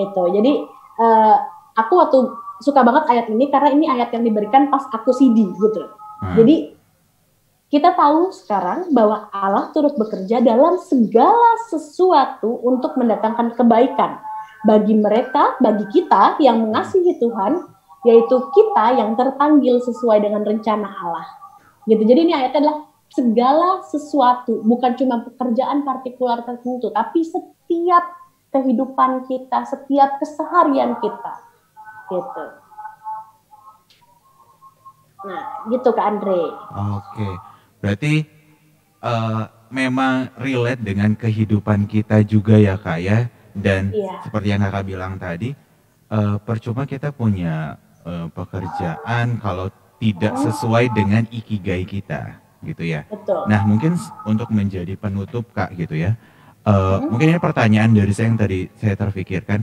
itu jadi uh, aku waktu suka banget ayat ini karena ini ayat yang diberikan pas aku CD gitu hmm. jadi kita tahu sekarang bahwa Allah turut bekerja dalam segala sesuatu untuk mendatangkan kebaikan bagi mereka, bagi kita yang mengasihi Tuhan, yaitu kita yang terpanggil sesuai dengan rencana Allah. Gitu. Jadi ini ayatnya adalah segala sesuatu, bukan cuma pekerjaan partikular tertentu, tapi setiap kehidupan kita, setiap keseharian kita. Gitu. Nah, gitu Kak Andre. Oke. Berarti uh, memang relate dengan kehidupan kita juga ya Kak ya. Dan iya. seperti yang Kakak bilang tadi, uh, percuma kita punya uh, pekerjaan kalau tidak sesuai dengan ikigai kita gitu ya. Betul. Nah, mungkin untuk menjadi penutup Kak gitu ya Uh, hmm. Mungkin ini pertanyaan dari saya yang tadi saya terpikirkan.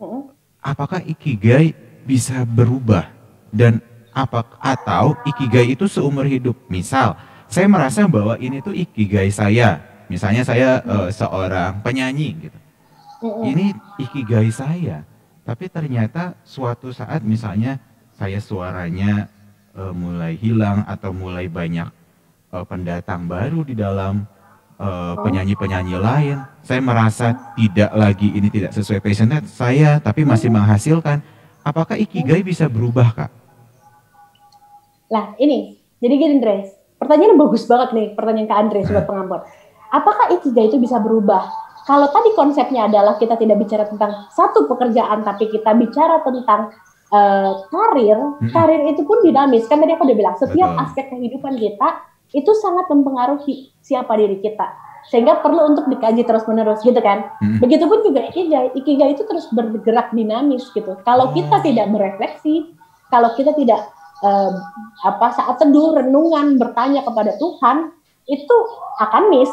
Hmm. Apakah ikigai bisa berubah dan apa atau ikigai itu seumur hidup? Misal, saya merasa bahwa ini tuh ikigai saya. Misalnya saya uh, seorang penyanyi gitu. Hmm. Ini ikigai saya. Tapi ternyata suatu saat misalnya saya suaranya uh, mulai hilang atau mulai banyak uh, pendatang baru di dalam penyanyi-penyanyi uh, lain. Saya merasa tidak lagi ini tidak sesuai passionnya saya, tapi masih menghasilkan. Apakah ikigai bisa berubah, Kak? Lah, ini. Jadi gini, Andres. Pertanyaan bagus banget nih, pertanyaan Kak Andre, sobat nah. pengampun. Apakah ikigai itu bisa berubah? Kalau tadi konsepnya adalah kita tidak bicara tentang satu pekerjaan, tapi kita bicara tentang uh, karir, hmm. karir itu pun dinamis. Kan tadi aku udah bilang, setiap Betul. aspek kehidupan kita itu sangat mempengaruhi siapa diri kita sehingga perlu untuk dikaji terus menerus gitu kan hmm. begitupun juga ikigai ikigai itu terus bergerak dinamis gitu kalau oh. kita tidak berefleksi kalau kita tidak uh, apa saat teduh renungan bertanya kepada Tuhan itu akan miss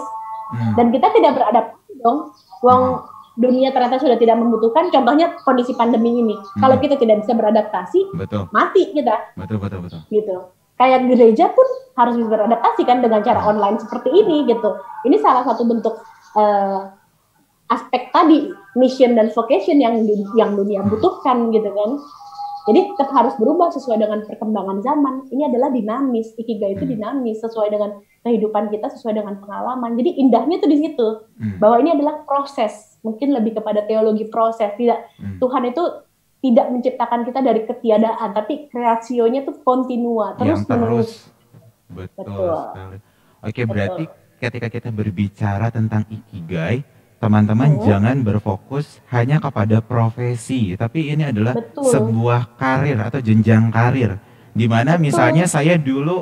hmm. dan kita tidak beradaptasi dong uang hmm dunia ternyata sudah tidak membutuhkan. Contohnya kondisi pandemi ini. Hmm. Kalau kita tidak bisa beradaptasi, betul. mati kita. Betul betul betul. Gitu. Kayak gereja pun harus beradaptasi kan dengan cara online seperti ini gitu. Ini salah satu bentuk uh, aspek tadi mission dan vocation yang yang dunia hmm. butuhkan gitu kan. Jadi tetap harus berubah sesuai dengan perkembangan zaman. Ini adalah dinamis. Ikigai itu hmm. dinamis sesuai dengan kehidupan kita, sesuai dengan pengalaman. Jadi indahnya tuh di situ. Hmm. Bahwa ini adalah proses. Mungkin lebih kepada teologi proses. Tidak. Tuhan itu tidak menciptakan kita dari ketiadaan, tapi kreasionya tuh kontinua, terus menerus. Betul, Betul sekali. Oke, berarti ketika kita berbicara tentang ikigai, teman-teman oh. jangan berfokus hanya kepada profesi, tapi ini adalah Betul. sebuah karir atau jenjang karir. Di mana misalnya saya dulu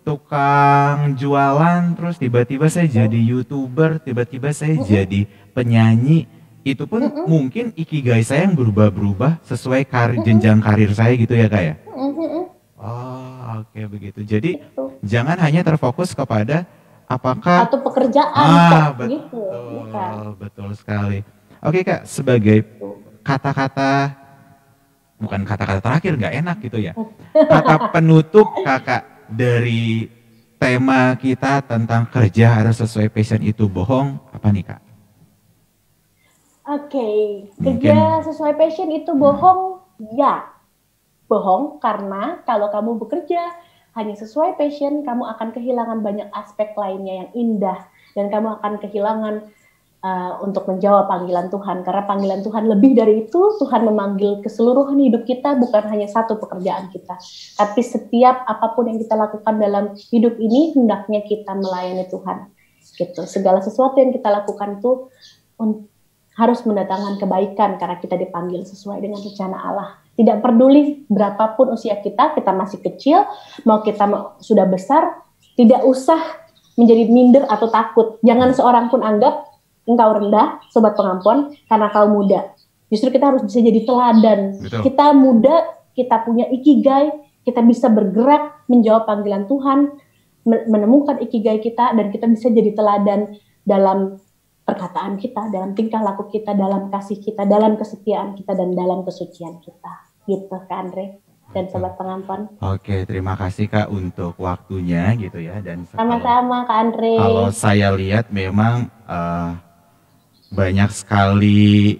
tukang jualan, terus tiba-tiba saya jadi youtuber, tiba-tiba saya jadi penyanyi. Itu pun uh -uh. mungkin ikigai saya yang berubah-berubah sesuai karir, jenjang karir saya gitu ya kak ya. Oh oke okay, begitu. Jadi jangan hanya terfokus kepada apakah atau pekerjaan ah, betul, gitu betul sekali. Oke kak sebagai kata-kata bukan kata-kata terakhir nggak enak gitu ya. Kata penutup kakak dari tema kita tentang kerja harus sesuai passion itu bohong apa nih kak Oke, okay. kerja sesuai passion itu bohong, ya. Bohong karena kalau kamu bekerja hanya sesuai passion, kamu akan kehilangan banyak aspek lainnya yang indah. Dan kamu akan kehilangan uh, untuk menjawab panggilan Tuhan. Karena panggilan Tuhan lebih dari itu Tuhan memanggil keseluruhan hidup kita bukan hanya satu pekerjaan kita. Tapi setiap apa pun yang kita lakukan dalam hidup ini hendaknya kita melayani Tuhan. Gitu. Segala sesuatu yang kita lakukan itu harus mendatangkan kebaikan karena kita dipanggil sesuai dengan rencana Allah tidak peduli berapapun usia kita, kita masih kecil, mau kita sudah besar, tidak usah menjadi minder atau takut. Jangan seorang pun anggap engkau rendah, sobat pengampun, karena kau muda. Justru kita harus bisa jadi teladan. Betul. Kita muda, kita punya ikigai, kita bisa bergerak menjawab panggilan Tuhan, menemukan ikigai kita, dan kita bisa jadi teladan dalam perkataan kita, dalam tingkah laku kita, dalam kasih kita, dalam kesetiaan kita, dan dalam kesucian kita gitu Kak Andre dan sobat pengampun. Oke, terima kasih Kak untuk waktunya gitu ya dan sama-sama Kak Andre. Kalau saya lihat memang uh, banyak sekali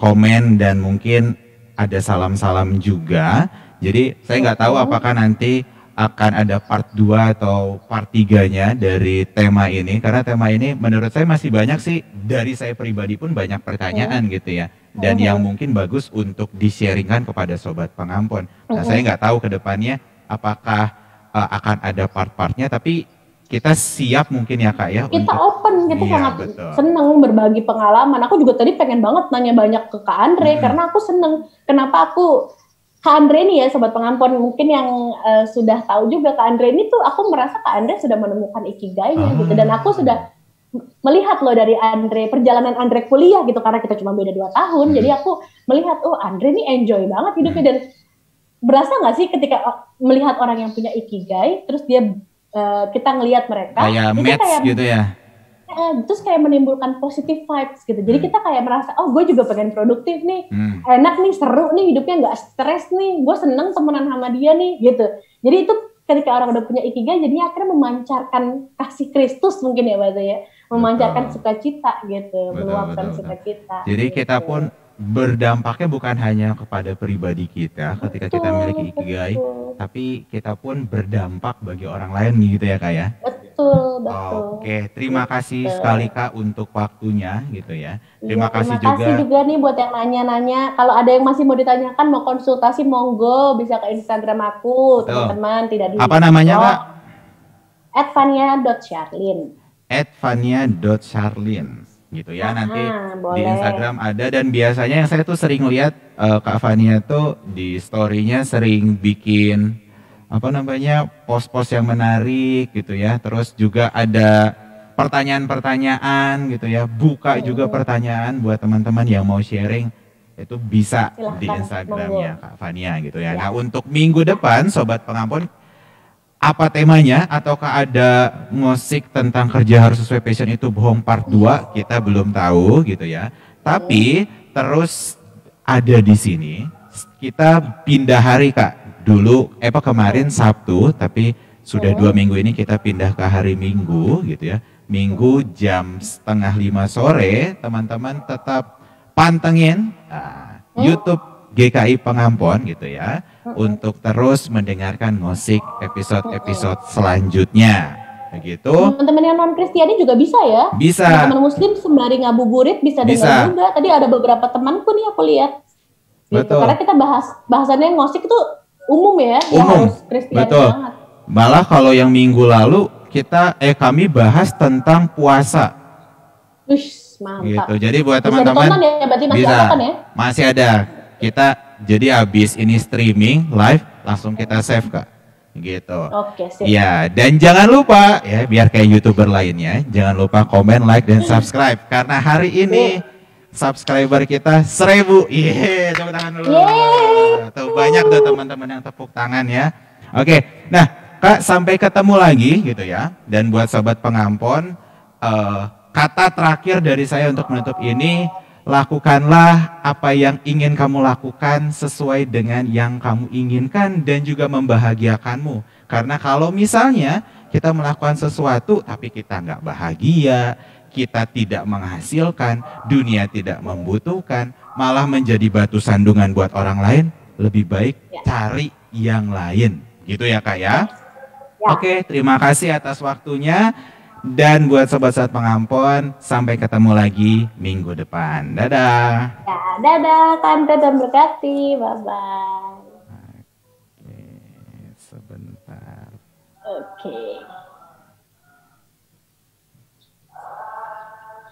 komen dan mungkin ada salam-salam juga. Jadi saya nggak tahu apakah nanti akan ada part 2 atau part 3-nya dari tema ini karena tema ini menurut saya masih banyak sih dari saya pribadi pun banyak pertanyaan gitu ya dan yang mungkin bagus untuk di-sharingkan kepada sobat pengampun. Nah, saya nggak tahu ke depannya apakah uh, akan ada part-partnya, tapi kita siap mungkin ya kak ya. Kita untuk, open, kita iya, sangat betul. seneng berbagi pengalaman. Aku juga tadi pengen banget nanya banyak ke kak Andre hmm. karena aku seneng. Kenapa aku Kak Andre ini ya sobat pengampun mungkin yang uh, sudah tahu juga Kak Andre ini tuh aku merasa Kak Andre sudah menemukan ikigainya ah. gitu dan aku sudah melihat loh dari Andre perjalanan Andre kuliah gitu karena kita cuma beda dua tahun hmm. jadi aku melihat oh Andre ini enjoy banget hidupnya dan berasa nggak sih ketika melihat orang yang punya ikigai terus dia uh, kita ngelihat mereka kayak match kayak, gitu ya eh, terus kayak menimbulkan positive vibes gitu jadi hmm. kita kayak merasa oh gue juga pengen produktif nih hmm. enak nih seru nih hidupnya nggak stres nih gue seneng temenan sama dia nih gitu jadi itu ketika orang udah punya ikigai jadinya akhirnya memancarkan kasih Kristus mungkin ya bahasa ya memancarkan sukacita gitu, betul, meluapkan sukacita. Jadi gitu. kita pun berdampaknya bukan hanya kepada pribadi kita ketika betul, kita memiliki ikigai, betul. tapi kita pun berdampak bagi orang lain gitu ya kak ya. Betul, betul. Oke, terima kasih sekali kak untuk waktunya gitu ya. Terima ya, kasih terima juga. Terima kasih juga nih buat yang nanya-nanya. Kalau ada yang masih mau ditanyakan, mau konsultasi, monggo bisa ke Instagram aku, teman-teman. Tidak di. Apa namanya kak? Advania.charlin at fania.charlin gitu ya Aha, nanti boleh. di Instagram ada dan biasanya yang saya tuh sering lihat uh, Kak Fania tuh di storynya sering bikin apa namanya pos-pos yang menarik gitu ya. Terus juga ada pertanyaan-pertanyaan gitu ya. Buka juga pertanyaan buat teman-teman yang mau sharing itu bisa Silahkan, di Instagramnya Kak Fania gitu ya. Ya. Nah untuk minggu depan Sobat Pengampun apa temanya ataukah ada musik tentang kerja harus sesuai passion itu bohong part 2 kita belum tahu gitu ya. Tapi terus ada di sini kita pindah hari Kak. Dulu eh apa kemarin Sabtu tapi sudah dua minggu ini kita pindah ke hari Minggu gitu ya. Minggu jam setengah lima sore teman-teman tetap pantengin ah, YouTube GKI Pengampon gitu ya untuk terus mendengarkan musik episode-episode selanjutnya. Begitu. Teman-teman yang non Kristiani juga bisa ya. Bisa. Teman-teman Muslim sembari ngabuburit bisa dengar Bisa. juga. Tadi ada beberapa temanku nih aku lihat. Gitu. Betul. Karena kita bahas bahasannya ngosik itu umum ya, Umum. harus Kristiani Betul. banget. Malah kalau yang minggu lalu kita eh kami bahas tentang puasa Wih, mantap. gitu. Jadi buat Bisa teman-teman ditonton ya, berarti masih bisa. ada kan ya? Masih ada. Kita jadi habis ini streaming live langsung kita save Kak. Gitu. Oke, sip. Ya, dan jangan lupa ya biar kayak YouTuber lainnya, jangan lupa komen, like dan subscribe karena hari ini subscriber kita seribu. Iya, tepuk tangan dulu. Tuh banyak tuh teman-teman yang tepuk tangan ya. Oke, nah Kak sampai ketemu lagi gitu ya. Dan buat sobat pengampon, eh, kata terakhir dari saya untuk menutup ini, lakukanlah apa yang ingin kamu lakukan sesuai dengan yang kamu inginkan dan juga membahagiakanmu. Karena kalau misalnya kita melakukan sesuatu tapi kita nggak bahagia, kita tidak menghasilkan, dunia tidak membutuhkan, malah menjadi batu sandungan buat orang lain, lebih baik Ya. cari yang lain. Gitu ya kak ya? Ya. Oke, terima kasih atas waktunya. Dan buat sobat saat pengampon, sampai ketemu lagi minggu depan. Dadah. Ya, dadah, tante dan berkati. Bye-bye. Oke, sebentar. Oke.